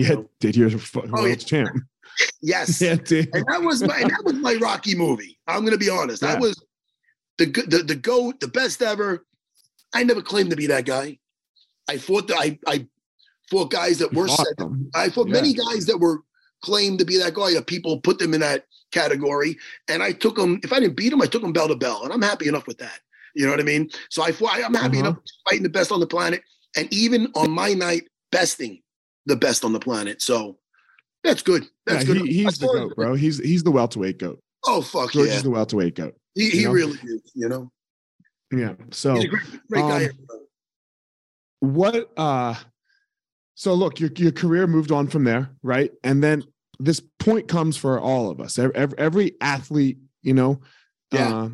Yeah, did world Oh, yeah. champ. Yes. Yeah, dude. and that was my that was my Rocky movie. I'm gonna be honest. Yeah. That was the the the goat, the best ever. I never claimed to be that guy. I fought the I I fought guys that were said, I fought Yeah. many guys that were claimed to be that guy. That people put them in that category, and I took them. If I didn't beat them, I took them bell to bell, and I'm happy enough with that. You know what I mean? So I fought. I'm happy Uh-huh. enough fighting the best on the planet, and even on my night, besting the best on the planet. So that's good. That's yeah, good. he, he's the goat, bro. He's he's the welterweight goat. Oh fuck George yeah! is the welterweight goat. He, he know? really is, you know. Yeah. So He's great, great guy. um, what uh so look your your career moved on from there right and then this point comes for all of us every, every athlete you know Yeah. uh,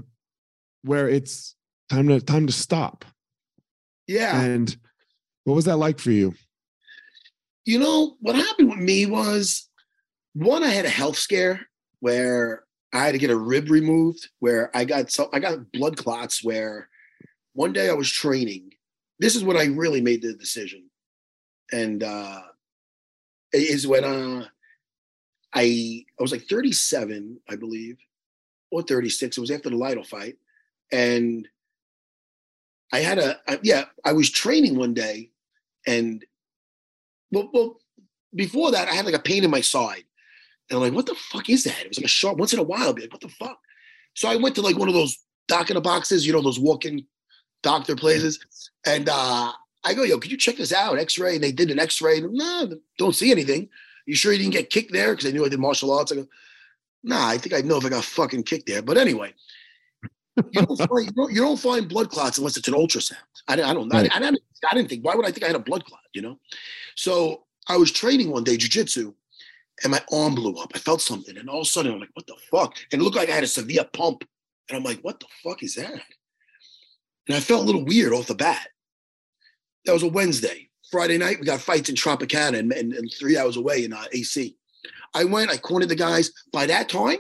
where it's time to time to stop yeah. and what was that like for you You know, what happened with me was one, I had a health scare where I had to get a rib removed, where I got so I got blood clots where one day I was training. This is when I really made the decision. And uh it is when uh I I was like 37, I believe, or 36. It was after the Lytle fight. And I had a I, yeah, I was training one day and well, well, before that, I had like a pain in my side. And I'm like, what the fuck is that? It was like a sharp once in a while. I'd be like, what the fuck? So I went to like one of those doc in boxes, you know, those walk-in doctor places. And uh, I go, yo, could you check this out? X-ray. And they did an X-ray. No, don't see anything. You sure you didn't get kicked there? Because I knew I did martial arts. I go, nah, I think I'd know if I got fucking kicked there. But anyway, you don't, find, you, don't, you don't find blood clots unless it's an ultrasound. I, I don't know. Right. I, I, didn't, I didn't think, why would I think I had a blood clot, you know? So I was training one day, jujitsu, and my arm blew up. I felt something. And all of a sudden, I'm like, what the fuck? And it looked like I had a severe pump. And I'm like, what the fuck is that? And I felt a little weird off the bat. That was a Wednesday. Friday night, we got fights in Tropicana and, and, and three hours away in uh, AC. I went, I cornered the guys. By that time,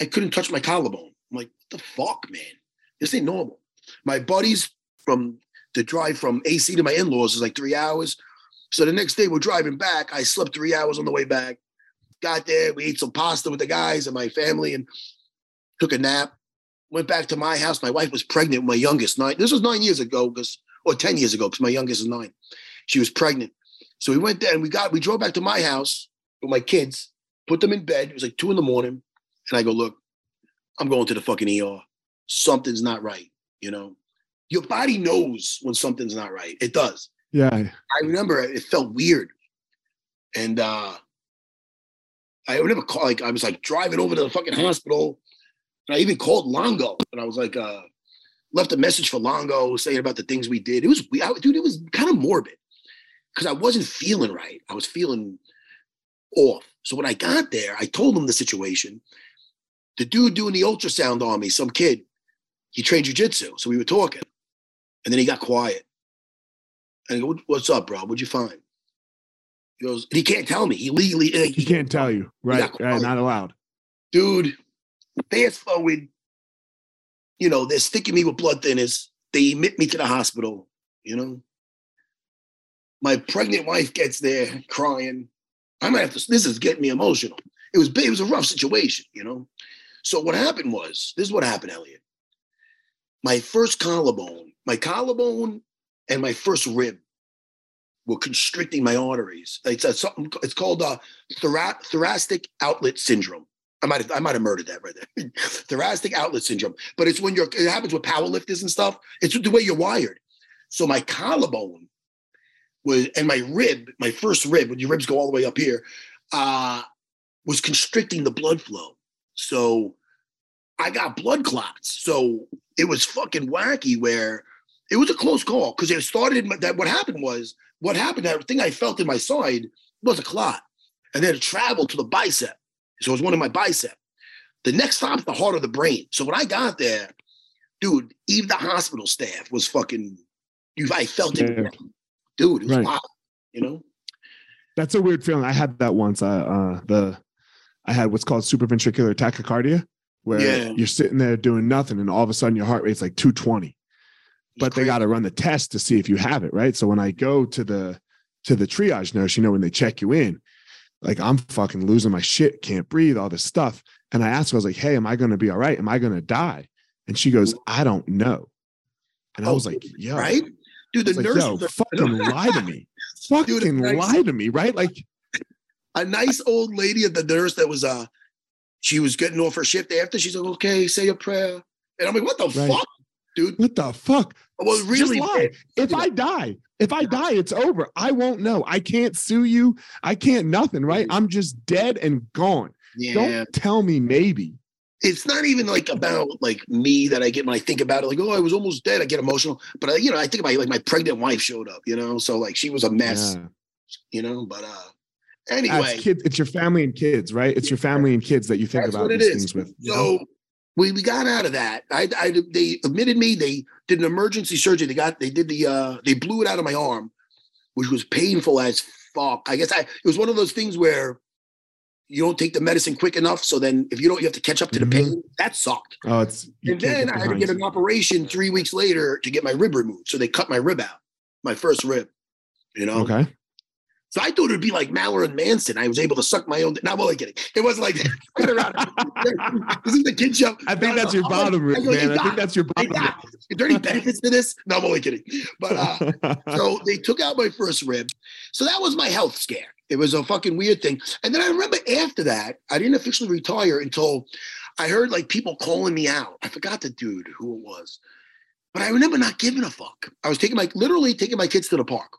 I couldn't touch my collarbone. I'm like, what the fuck, man? This ain't normal. My buddies from the drive from AC to my in-laws is like three hours. So the next day we're driving back. I slept three hours on the way back. Got there, we ate some pasta with the guys and my family and took a nap. Went back to my house. My wife was pregnant with my youngest nine. This was nine years ago, because or 10 years ago, because my youngest is nine. She was pregnant. So we went there and we got we drove back to my house with my kids, put them in bed. It was like two in the morning. And I go, look, I'm going to the fucking ER. Something's not right, you know. Your body knows when something's not right. It does. Yeah. I remember it felt weird. And uh I would never call like I was like driving over to the fucking hospital. And I even called Longo and I was like, uh, left a message for Longo saying about the things we did. It was we I, dude, it was kind of morbid because I wasn't feeling right. I was feeling off. So when I got there, I told him the situation. The dude doing the ultrasound on me, some kid, he trained jujitsu. So we were talking. And then he got quiet. And I go, What's up, bro? What'd you find? He goes, he can't tell me. He legally he, he can't tell you. Right. Right. Not allowed. Dude, fast forward, you know, they're sticking me with blood thinners. They admit me to the hospital, you know. My pregnant wife gets there crying. I might have to, this is getting me emotional. It was it was a rough situation, you know. So what happened was, this is what happened, Elliot. My first collarbone, my collarbone and my first rib were constricting my arteries. It's a. It's called a thora- thoracic outlet syndrome. I might have I might have murdered that right there. thoracic outlet syndrome. But it's when you're it happens with powerlifters and stuff. It's the way you're wired. So my collarbone was and my rib, my first rib, when your ribs go all the way up here, uh, was constricting the blood flow. So I got blood clots. So it was fucking wacky where it was a close call because it started that what happened was what happened that thing I felt in my side was a clot. And then it traveled to the bicep. So it was one of my bicep. The next stop's the heart of the brain. So when I got there, dude, even the hospital staff was fucking. You, I felt it, dude. It was right. wild. You know. That's a weird feeling. I had that once. Uh, uh the I had what's called supraventricular tachycardia, where yeah. you're sitting there doing nothing, and all of a sudden your heart rate's like 220. But they got to run the test to see if you have it, right? So when I go to the to the triage nurse, you know, when they check you in, like I'm fucking losing my shit, can't breathe, all this stuff. And I asked her, I was like, hey, am I going to be all right? Am I going to die? And she goes, I don't know. And I was like, yo, right? Dude, the nurse like, yo, fucking lie to me. fucking Dude, lie to me, right? Like a nice old lady at the nurse that was uh she was getting off her shift after. She's like, okay, say a prayer. And I'm like, what the right. fuck? Dude. What the fuck? Well, really. If I die, if I die, it's over. I won't know. I can't sue you. I can't nothing, right? I'm just dead and gone. Yeah. Don't tell me maybe. It's not even like about like me that I get when I think about it. Like, oh, I was almost dead. I get emotional, but I, you know, I think about like my pregnant wife showed up. You know, so like she was a mess. Yeah. You know, but uh, anyway, As kids, it's your family and kids, right? It's your family and kids that you think about these things with. So know? we, we got out of that. I, I they admitted me. They did an emergency surgery. They got they did the uh they blew it out of my arm, which was painful as fuck. I guess I it was one of those things where you don't take the medicine quick enough. So then if you don't, you have to catch up to the mm-hmm. pain. That sucked. Oh, it's and then I had to get an operation three weeks later to get my rib removed. So they cut my rib out, my first rib. You know. Okay. So I thought it would be like Marilyn Manson. I was able to suck my own. Not well, kidding. It wasn't like that. this is the kid show. I think no, that's no, your bottom, man. I, I think that's your bottom. Is there any benefits to this? No, I'm only kidding. But uh, so they took out my first rib. So that was my health scare. It was a fucking weird thing. And then I remember after that, I didn't officially retire until I heard like people calling me out. I forgot the dude who it was, but I remember not giving a fuck. I was taking my literally taking my kids to the park,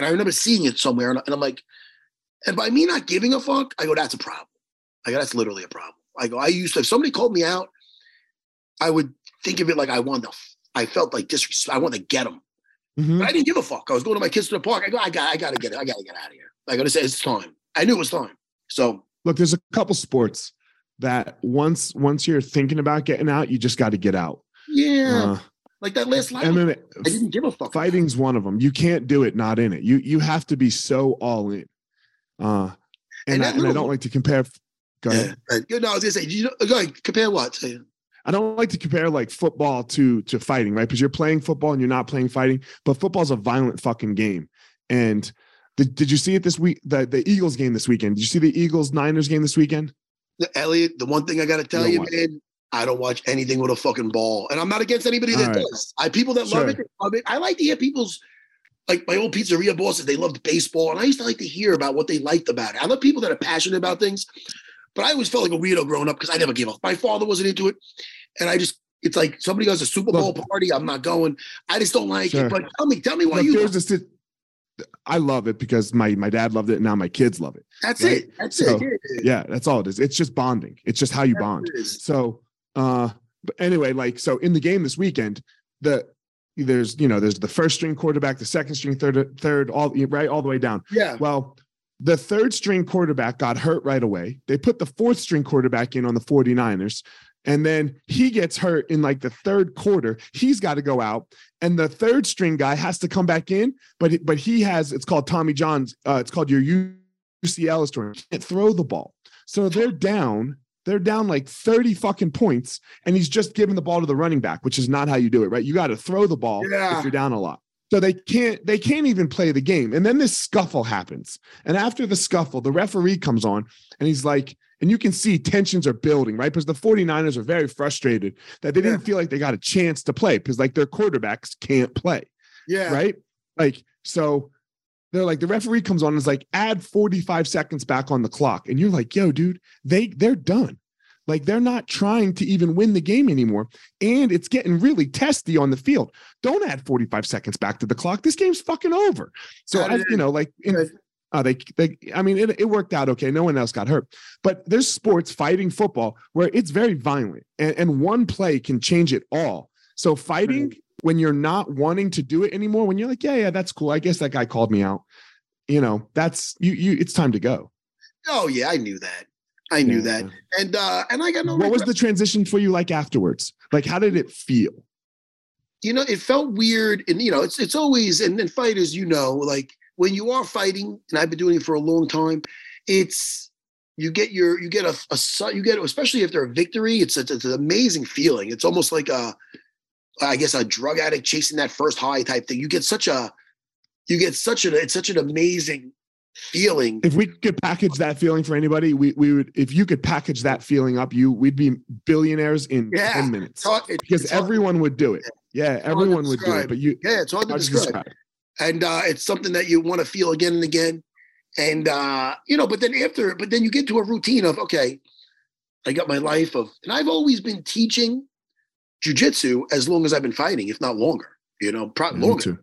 and I remember seeing it somewhere, and, and I'm like, and by me not giving a fuck, I go, that's a problem. I go, that's literally a problem. I go, I used to if somebody called me out, I would think of it like I wanted to. I felt like disrespect. I wanted to get them. Mhm. But I didn't give a fuck. I was going to my kids to the park. I go, I got, I got to get it. I got to get out of here. I got to say, it's time. I knew it was time. So Look, there's a couple sports that once once you're thinking about getting out, you just got to get out. yeah, Uh, like that last line. MMA, I didn't give a fuck. fighting's one of them. You can't do it not in it. You you have to be so all in. Uh, and, And I, and I don't like to compare. Go ahead. Yeah. No, I was gonna say, you know, go ahead, compare what? Say, I don't like to compare like football to to fighting, right? Because you're playing football and you're not playing fighting, but football's a violent fucking game. And did, did you see it this week? The the Eagles game this weekend. Did you see the Eagles Niners game this weekend? Elliot, the one thing I got to tell don't you, man, I don't watch anything with a fucking ball, and I'm not against anybody that right. does. I people that love it, love it. I like to hear people's. Like my old pizzeria bosses, they loved baseball, and I used to like to hear about what they liked about it. I love people that are passionate about things, but I always felt like a weirdo growing up because I never gave up. My father wasn't into it, and I just it's like somebody goes to a Super Bowl Look. party, I'm not going. I just don't like Sure. it. But tell me, tell me why Look, you. there's a I love it because my my dad loved it and now my kids love it. That's right? it. That's So, it. Yeah, that's all it is. It's just bonding. It's just how you That's bond. So, uh, but anyway, like, so in the game this weekend, the there's you know there's the first string quarterback, the second string, third, third, all right, all the way down. Yeah. Well, the third string quarterback got hurt right away. They put the fourth string quarterback in on the 49ers. And then he gets hurt in like the third quarter. He's got to go out, and the third string guy has to come back in. But but he has it's called Tommy John's. Uh, it's called your UCL. He Can't throw the ball, so they're down. They're down like 30 fucking points, and he's just giving the ball to the running back, which is not how you do it, right? You got to throw the ball Yeah. if you're down a lot. So they can't they can't even play the game. And then this scuffle happens. And after the scuffle, the referee comes on and he's like, and you can see tensions are building, right? Because the 49ers are very frustrated that they didn't feel like they got a chance to play because like their quarterbacks can't play, Yeah. right? Like, so they're like, the referee comes on and is like, add 45 seconds back on the clock. And you're like, yo, dude, they they're done. Like they're not trying to even win the game anymore. And it's getting really testy on the field. Don't add 45 seconds back to the clock. This game's fucking over. So I, you know, like in, uh, they, they, I mean, it, it worked out okay. No one else got hurt, but there's sports fighting football where it's very violent and, and one play can change it all. So fighting when you're not wanting to do it anymore, when you're like, yeah, yeah, that's cool. I guess that guy called me out. You know, that's you, you, it's time to go. Oh yeah, I knew that. I knew Yeah. that. And uh and I got no what was the transition for you like afterwards? Like, how did it feel? you know, it felt weird. And you know, it's it's always and then fighters, you know, like when you are fighting, and I've been doing it for a long time, it's you get your you get a, a you get especially after a victory, it's it's, it's an amazing feeling. It's almost like a I guess a drug addict chasing that first high type thing. You get such a you get such an it's such an amazing feeling. If we could package that feeling for anybody, we we would. If you could package that feeling up, you we'd be billionaires in Yeah. ten minutes hard- it- because it's hard- everyone would do it. Yeah, everyone would do it. But you, yeah, it's hard to hard to describe. describe. and uh, it's something that you want to feel again and again. And uh, you know, but then after, but then you get to a routine of okay, I got my life of, and I've always been teaching jujitsu as long as I've been fighting, if not longer. You know, probably longer. too.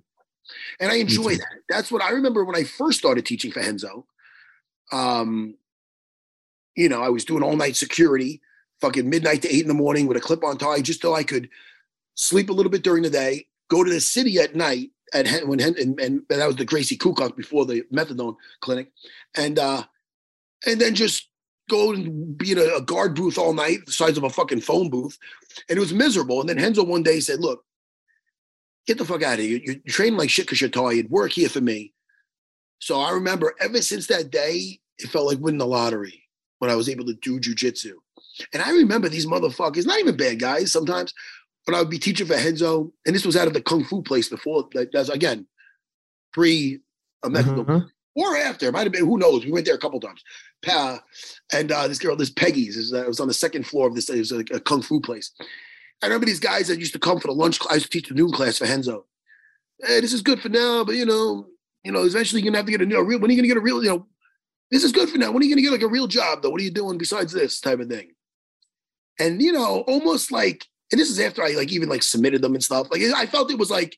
And I enjoy that. That's what I remember when I first started teaching for Renzo. Um, you know, I was doing all night security, fucking midnight to eight in the morning with a clip on tie, just so I could sleep a little bit during the day, go to the city at night at Hen- when Hen- and, and that was the Gracie Kukuk before the methadone clinic, and uh, and then just go and be in a, a guard booth all night, the size of a fucking phone booth, and it was miserable. And then Renzo one day said, "Look, get the fuck out of here. You're, you're like shit because you're tired. Work here for me." So I remember ever since that day, it felt like winning the lottery when I was able to do jujitsu. And I remember these motherfuckers, not even bad guys sometimes, but I would be teaching for Renzo, and this was out of the kung fu place before. That's again pre a methadone Uh-huh. Or after. Might have been. Who knows? We went there a couple times. And uh, this girl, this Peggy's, is uh, was on the second floor of this. It was a, a kung fu place. I remember these guys that used to come for the lunch. I used to teach the noon class for Renzo. Hey, this is good for now, but you know, you know, eventually you're gonna have to get a you real. When are you gonna get a real? You know, this is good for now. When are you gonna get like a real job though? What are you doing besides this type of thing? and you know, almost like, and this is after I like even like submitted them and stuff. Like I felt it was like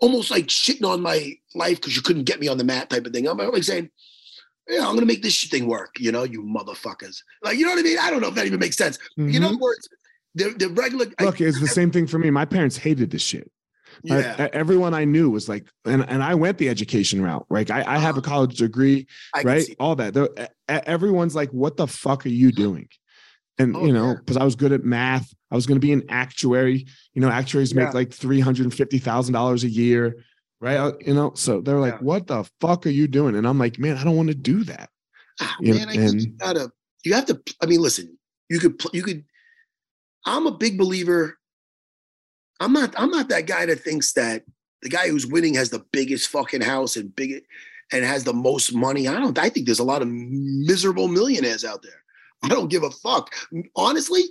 almost like shitting on my life because you couldn't get me on the mat type of thing. I'm like saying, yeah, I'm gonna make this thing work, you know, you motherfuckers. Like, you know what I mean? I don't know if that even makes sense. Mm-hmm. In other words, the, the regular look, I, it's the same thing for me. My parents hated this shit. Yeah. I, everyone I knew was like, and, and I went the education route. Right, I, I have a uh-huh. college degree, I right? All that. They're, everyone's like, "What the fuck are you doing?" And oh, you know, because I was good at math, I was going to be an actuary. You know, actuaries yeah. make like three hundred and fifty thousand dollars a year right? Uh, you know, so they're like, yeah. "What the fuck are you doing?" And I'm like, "Man, I don't want to do that." Ah, you man, know, and, you gotta, you have to. I mean, listen, you could, you could. I'm a big believer. I'm not. I'm not that guy that thinks that the guy who's winning has the biggest fucking house and big and has the most money. I don't. I think there's a lot of miserable millionaires out there. I don't give a fuck. Honestly,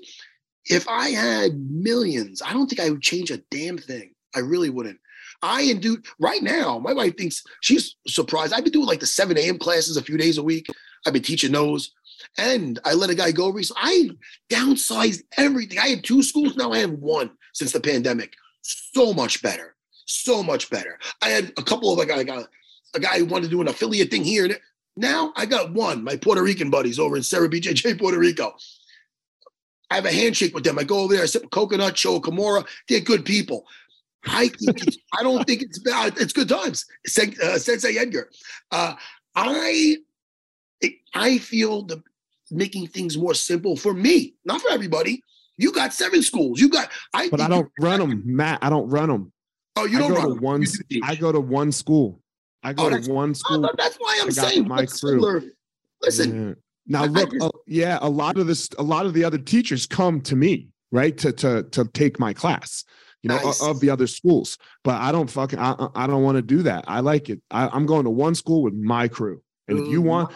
if I had millions, I don't think I would change a damn thing. I really wouldn't. I and do right now. My wife thinks she's surprised. I've been doing like the 7 a.m. classes a few days a week. I've been teaching those. And I let a guy go recently. I downsized everything. I had two schools. Now I have one since the pandemic. So much better. So much better. I had a couple of like I got a guy who wanted to do an affiliate thing here. Now I got one, my Puerto Rican buddies over in Serra BJJ, Puerto Rico. I have a handshake with them. I go over there, I sip a coconut, show a Kimura. They're good people. I think it's, I don't think it's bad. It's good times. Uh, Sensei Edgar. Uh, I I feel the making things more simple for me, not for everybody. You got seven schools. You got I. But I don't run them, Matt. I don't run them. Oh, you don't run to one. I go to one school. I go oh, to one school. Oh, that's why I'm saying my crew. Listen. Yeah. Now look, just, uh, yeah, a lot of this, a lot of the other teachers come to me, right, to to to take my class you know, nice. of the other schools. But I don't fucking, I, I don't want to do that. I like it. I, am going to one school with my crew. And if you want,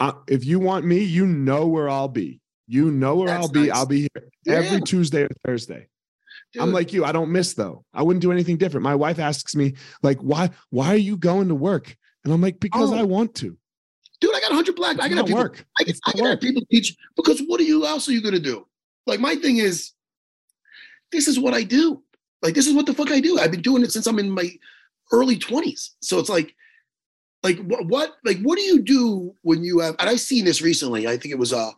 uh, if you want me, you know where I'll be. You know where That's I'll be. I'll be here yeah. every Tuesday or Thursday. Dude. I'm like you. I don't miss though. I wouldn't do anything different. My wife asks me like, why, why are you going to work? And I'm like, because oh. I want to. Dude, I got 100 black. I got to work. I I can have people teach because what are you else are you going to do? Like my thing is, this is what I do. Like this is what the fuck I do. I've been doing it since I'm in my early 20s. So it's like, like what, what like what do you do when you have and I seen this recently. I think it was uh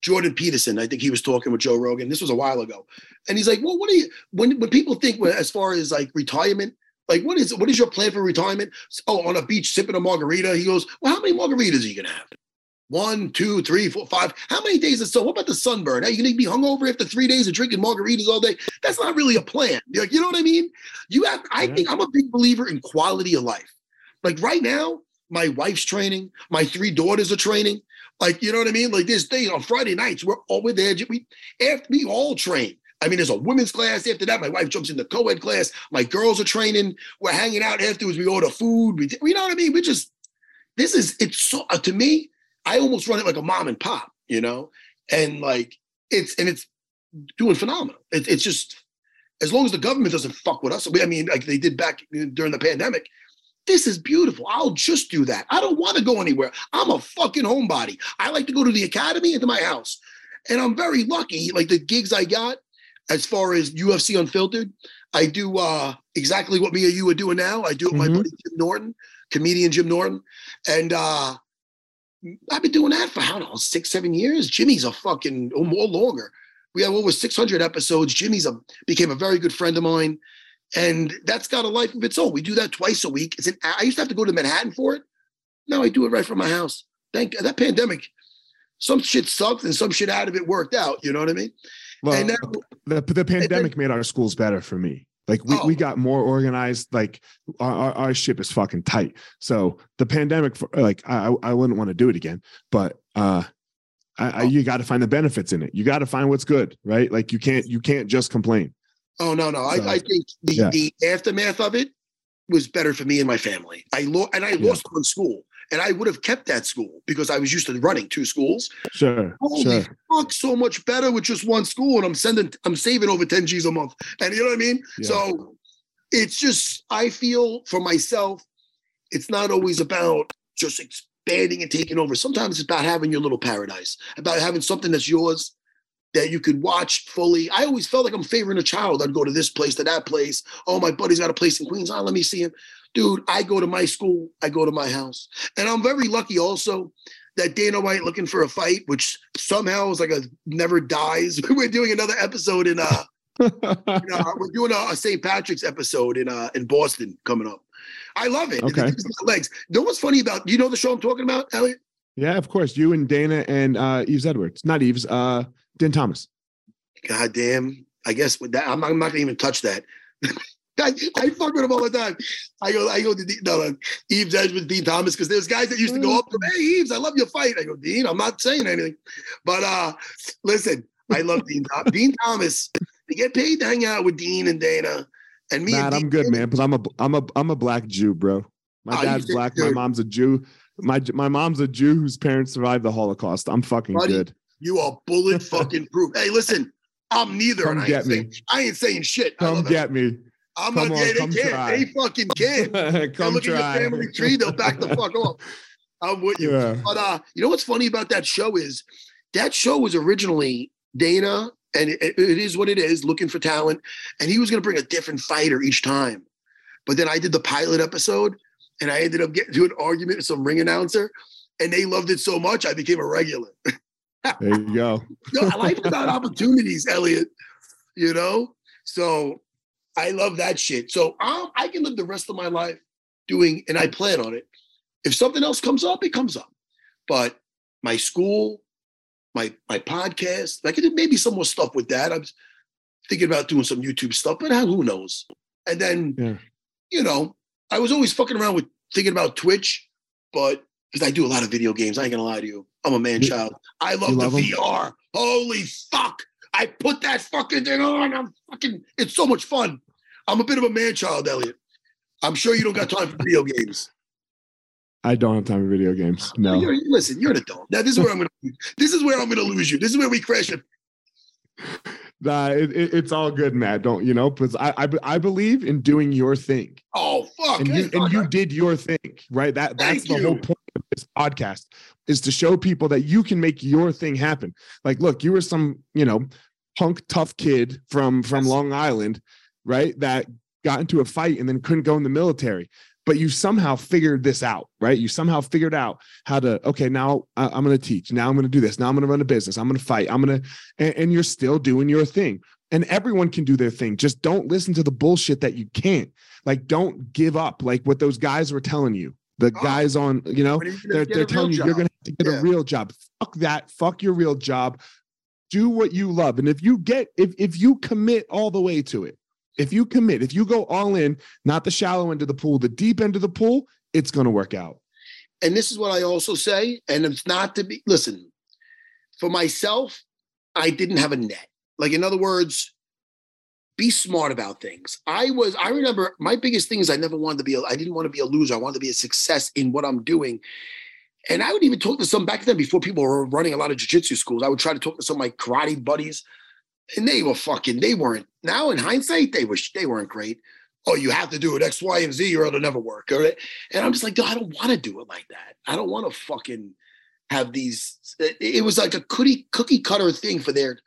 Jordan Peterson. I think he was talking with Joe Rogan. This was a while ago. And he's like, well, what do you when when people think as far as like retirement, like what is what is your plan for retirement? Oh, on a beach sipping a margarita. He goes, Well, how many margaritas are you gonna have? One, two, three, four, five. How many days is so? What about the sunburn? Are you going to be hungover after three days of drinking margaritas all day? That's not really a plan. Like, you know what I mean? You have. I think I'm a big believer in quality of life. Like right now, my wife's training. My three daughters are training. Like, you know what I mean? Like this thing on Friday nights, we're all with there. We after we all train. I mean, there's a women's class after that. My wife jumps in the co-ed class. My girls are training. We're hanging out afterwards. We order food. We, you know what I mean? We just this is it's so uh, to me I almost run it like a mom and pop, you know, and like it's and it's doing phenomenal. It, it's just as long as the government doesn't fuck with us. I mean, like they did back during the pandemic. This is beautiful. I'll just do that. I don't want to go anywhere. I'm a fucking homebody. I like to go to the academy and to my house. And I'm very lucky. Like the gigs I got, as far as UFC Unfiltered, I do uh, exactly what me and you are doing now. I do it with mm-hmm. my buddy Jim Norton, comedian Jim Norton. And uh, I've been doing that for I don't know six, seven years. Jimmy's a fucking or more longer. We have over 600 episodes. Jimmy's a became a very good friend of mine, and that's got a life of its own. We do that twice a week. It's an, I used to have to go to Manhattan for it. Now I do it right from my house. Thank that pandemic. Some shit sucked and some shit out of it worked out. You know what I mean? Well, now, the, the pandemic then, made our schools better for me. Like we, oh. we got more organized. Like our, our, ship is fucking tight. So the pandemic, for, like I, I wouldn't want to do it again. But uh, I, I, oh. you got to find the benefits in it. You got to find what's good, right? Like you can't you can't just complain. Oh no no, so, I, I think the yeah. the aftermath of it was better for me and my family. I lo- and I yeah. lost one school and I would have kept that school because I was used to running two schools. Sure. Holy sure. fuck, so much better with just one school, and I'm sending, I'm saving over 10 G's a month. And you know what I mean? Yeah. So it's just, I feel for myself, it's not always about just expanding and taking over. Sometimes it's about having your little paradise, about having something that's yours that you could watch fully. I always felt like I'm favoring a child. I'd go to this place, to that place. Oh, my buddy's got a place in Queens. Oh, let me see him. Dude, I go to my school, I go to my house. And I'm very lucky also that Dana White looking for a fight, which somehow is like a never dies. we're doing another episode in uh, in, uh we're doing a, a St. Patrick's episode in uh in Boston coming up. I love it. Okay. Legs. You know what's funny about you know the show I'm talking about, Elliot? Yeah, of course. You and Dana and uh Yves Edwards. Not Yves, uh Din Thomas. God damn. I guess with that, I'm, I'm not gonna even touch that. I, I fuck with him all the time. I go, I go to no, no, Yves Edge with Din Thomas because there's guys that used to go up to him, hey Yves, I love your fight. I go, Din, I'm not saying anything. But uh listen, I love Din Thomas. Din Thomas, to get paid to hang out with Din and Dana. And me Matt, and I'm good, man, because I'm a I'm a I'm a black Jew, bro. My Oh, dad's black, my mom's a Jew. My my mom's a Jew whose parents survived the Holocaust. I'm fucking Buddy, good. You are bullet fucking proof. Hey, listen, I'm neither. Come and I get ain't, me. saying, I ain't saying shit. Come get me. I'm come not on, yeah, they come can't. try. They fucking. They'll Come look at try. your family tree, they'll back the fuck off. I'm with you. Yeah. But uh, you know what's funny about that show is that show was originally Dana, and it, it is what it is, looking for talent, and he was going to bring a different fighter each time. But then I did the pilot episode, and I ended up getting to an argument with some ring announcer, and they loved it so much I became a regular. There you go. No, I like about opportunities, Elliot. You know, so I love that shit. So um, I can live the rest of my life doing, and I plan on it. If something else comes up, it comes up. But my school, my my podcast, I could do maybe some more stuff with that. I'm thinking about doing some YouTube stuff, but who knows? And then, Yeah. you know, I was always fucking around with thinking about Twitch, but because I do a lot of video games, I ain't gonna lie to you. I'm a man child. I love you the love 'em? VR. Holy fuck. I put that fucking thing on. I'm fucking, it's so much fun. I'm a bit of a man child, Elliot. I'm sure you don't got time for video games. I don't have time for video games. No. You're, listen, you're an adult. Now this is where I'm gonna this is where I'm gonna lose you. This is where we crash it. Nah, it, it- it's all good, Matt. Don't you know? Because I, I I believe in doing your thing, Oh fuck. and you and you did your thing, right? That that's Thank the whole point of this podcast is to show people that you can make your thing happen. Like, look, you were some you know punk tough kid from from Yes. Long Island, right? That got into a fight and then couldn't go in the military. But you somehow figured this out, right? You somehow figured out how to, okay, now I'm going to teach. Now I'm going to do this. Now I'm going to run a business. I'm going to fight. I'm going to, and, and you're still doing your thing. And everyone can do their thing. Just don't listen to the bullshit that you can't. Like, don't give up. Like what those guys were telling you. The Oh. guys on, you know, you they're, they're telling you you're going to have to get Yeah. a real job. Fuck that. Fuck your real job. Do what you love. And if you get, if if you commit all the way to it, if you commit, if you go all in, not the shallow end of the pool, the deep end of the pool, it's going to work out. and this is what I also say, and it's not to be listen, for myself, I didn't have a net. Like, in other words, be smart about things. I was, I remember my biggest thing is I never wanted to be, a, I didn't want to be a loser. I wanted to be a success in what I'm doing. And I would even talk to some back then before people were running a lot of jujitsu schools. I would try to talk to some of my karate buddies, and they were fucking, they weren't. Now in hindsight, they were, they weren't great. Oh, you have to do it X, Y, and Z, or it'll never work. Or and I'm just like, "No, I don't want to do it like that. I don't want to fucking have these. It, it was like a cookie cookie cutter thing for their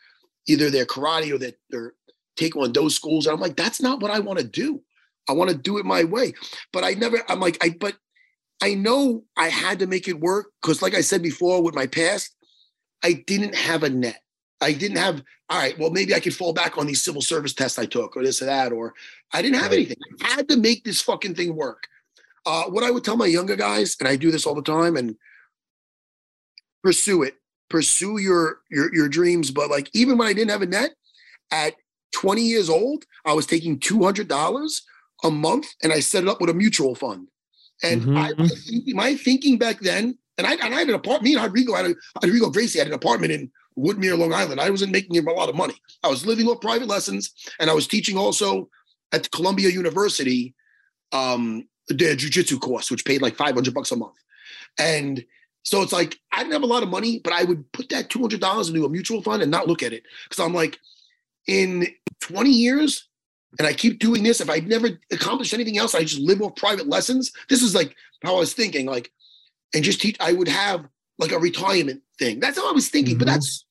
either their karate or their, their taekwondo schools. And I'm like, that's not what I want to do. I want to do it my way. But I never. I'm like, I but I know I had to make it work because, like I said before, with my past, I didn't have a net. I didn't have, all right, well, maybe I could fall back on these civil service tests I took or this or that, or I didn't have Right. anything. I had to make this fucking thing work. Uh, what I would tell my younger guys, and I do this all the time, and pursue it, pursue your your your dreams. But like even when I didn't have a net, at 20 years old, I was taking $200 a month and I set it up with a mutual fund. And I, my, thinking, my thinking back then, and I, and I had an apartment, me and Rodrigo, had a, Rodrigo Gracie had an apartment in Woodmere, Long Island. I wasn't making a lot of money. I was living off private lessons and I was teaching also at Columbia University um, the jujitsu course, which paid like 500 bucks a month. And so it's like, I didn't have a lot of money, but I would put that $200 into a mutual fund and not look at it. Because I'm like, in 20 years, and I keep doing this, if I never accomplish anything else, I just live off private lessons. This is like how I was thinking, like, and just teach, I would have like a retirement thing. That's how I was thinking, but Mhm. that's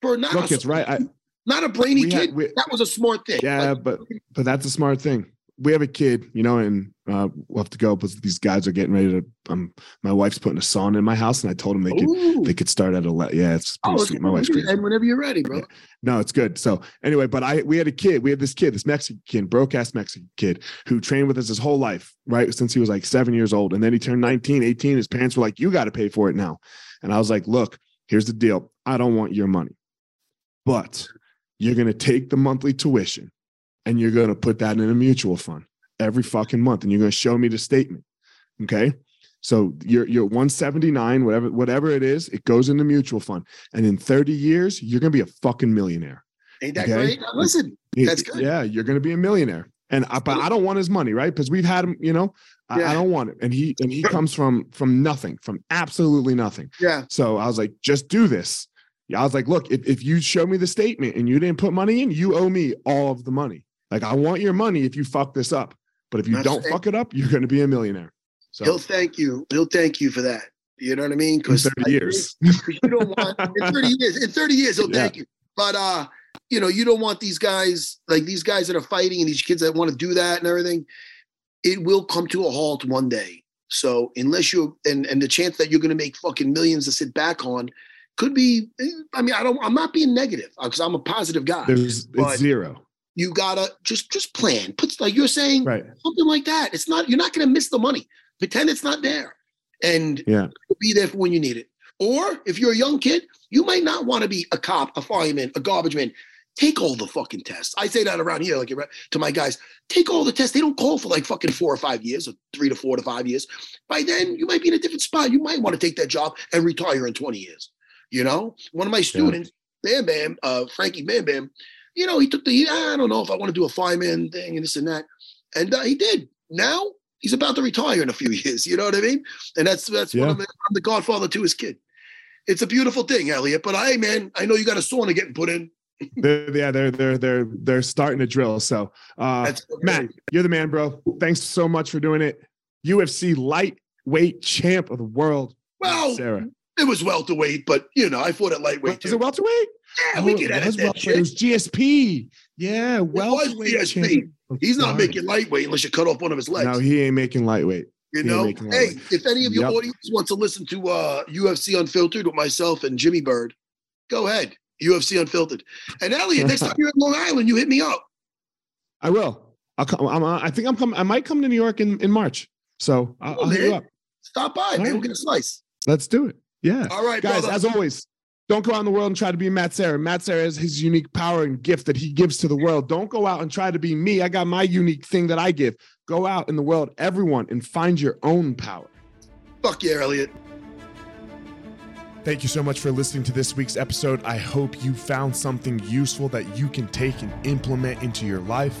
for not Look, a, it's right. I, not a brainy had- kid. we- that was a smart thing. yeah, Like, but but that's a smart thing. We have a kid, you know, and uh, we'll have to go. But these guys are getting ready to. Um, my wife's putting a sauna in my house, and I told them they could ooh. they could start at eleven. Yeah, it's pretty Oh, sweet. My wife's crazy. and whenever you're ready, bro. Yeah. No, it's good. So anyway, but I we had a kid. We had this kid, this Mexican kid, broke ass Mexican kid who trained with us his whole life, right? Since he was like seven years old. And then he turned 19, 18. His parents were like, You got to pay for it now. And I was like, Look, here's the deal. I don't want your money, but you're gonna take the monthly tuition and you're gonna put that in a mutual fund every fucking month, and you're gonna show me the statement. Okay. So you're you're 179, whatever, whatever it is, it goes into mutual fund. And in 30 years, you're gonna be a fucking millionaire. Ain't that Okay. great? Now, listen, That's good. Yeah, you're gonna be a millionaire. And I, but I don't want his money, right? Because we've had him, you know, I, Yeah. I don't want it. And he and he comes from from nothing, from absolutely nothing. yeah, So I was like, just do this. Yeah, I was like, look, if, if you show me the statement and you didn't put money in, you owe me all of the money. Like I want your money if you fuck this up. But if you That's don't fuck it up, you're gonna be a millionaire. So he'll thank you. He'll thank you for that. You know what I mean? Because 30 years. you don't want in 30 years. In 30 years, he'll Yeah. thank you. But uh, you know, you don't want these guys like these guys that are fighting and these kids that want to do that and everything. It will come to a halt one day. So unless you and and the chance that you're going to make fucking millions to sit back on could be. eh, I mean, I don't. I'm not being negative because I'm a positive guy. There's it's zero. You gotta just just plan. Put like you're saying Right. something like that. It's not. You're not going to miss the money. Pretend it's not there, and Yeah. be there for when you need it. Or if you're a young kid, you might not want to be a cop, a fireman, a garbage man. Take all the fucking tests. I say that around here, like to my guys. Take all the tests. They don't call for like fucking four or five years, or three to four to five years. By then, you might be in a different spot. You might want to take that job and retire in 20 years. You know, one of my students, Bam Bam, uh, Frankie Bam Bam, you know, he took the. He, I don't know if I want to do a fireman thing and this and that, and uh, he did. Now he's about to retire in a few years. You know what I mean? And that's that's Yeah. of the, I'm the godfather to his kid. It's a beautiful thing, Elliot. But hey, man, I know you got a sauna getting put in. They're, yeah, they're they're they're they're starting to drill. So uh That's Matt, you're the man, bro. Thanks so much for doing it. UFC lightweight champ of the world. Well, Serra. It was welterweight, but you know, I fought at lightweight Was too. it welterweight? yeah, we Oh, can it edit was that welterweight. It was GSP. Yeah, was welterweight GSP. champ. He's not making lightweight unless you cut off one of his legs. No, he ain't making lightweight. You He know, hey, lightweight. if any of your Yep. audience wants to listen to uh, UFC Unfiltered with myself and Jimmy Bird, go ahead. UFC Unfiltered. And Elliot, next time you're in Long Island, you hit me up. I will. I'll come. I'm, I think I'm coming. I might come to New York in, in March. So I'll, Oh, I'll hit you up. Stop by, All man. right. We'll get a slice. Let's do it. Yeah. All right, Guys, brother. as always, don't go out in the world and try to be Matt Serra. Matt Serra has his unique power and gift that he gives to the world. Don't go out and try to be me. I got my unique thing that I give. Go out in the world, everyone, and find your own power. Fuck yeah, Elliot. Thank you so much for listening to this week's episode. I hope you found something useful that you can take and implement into your life.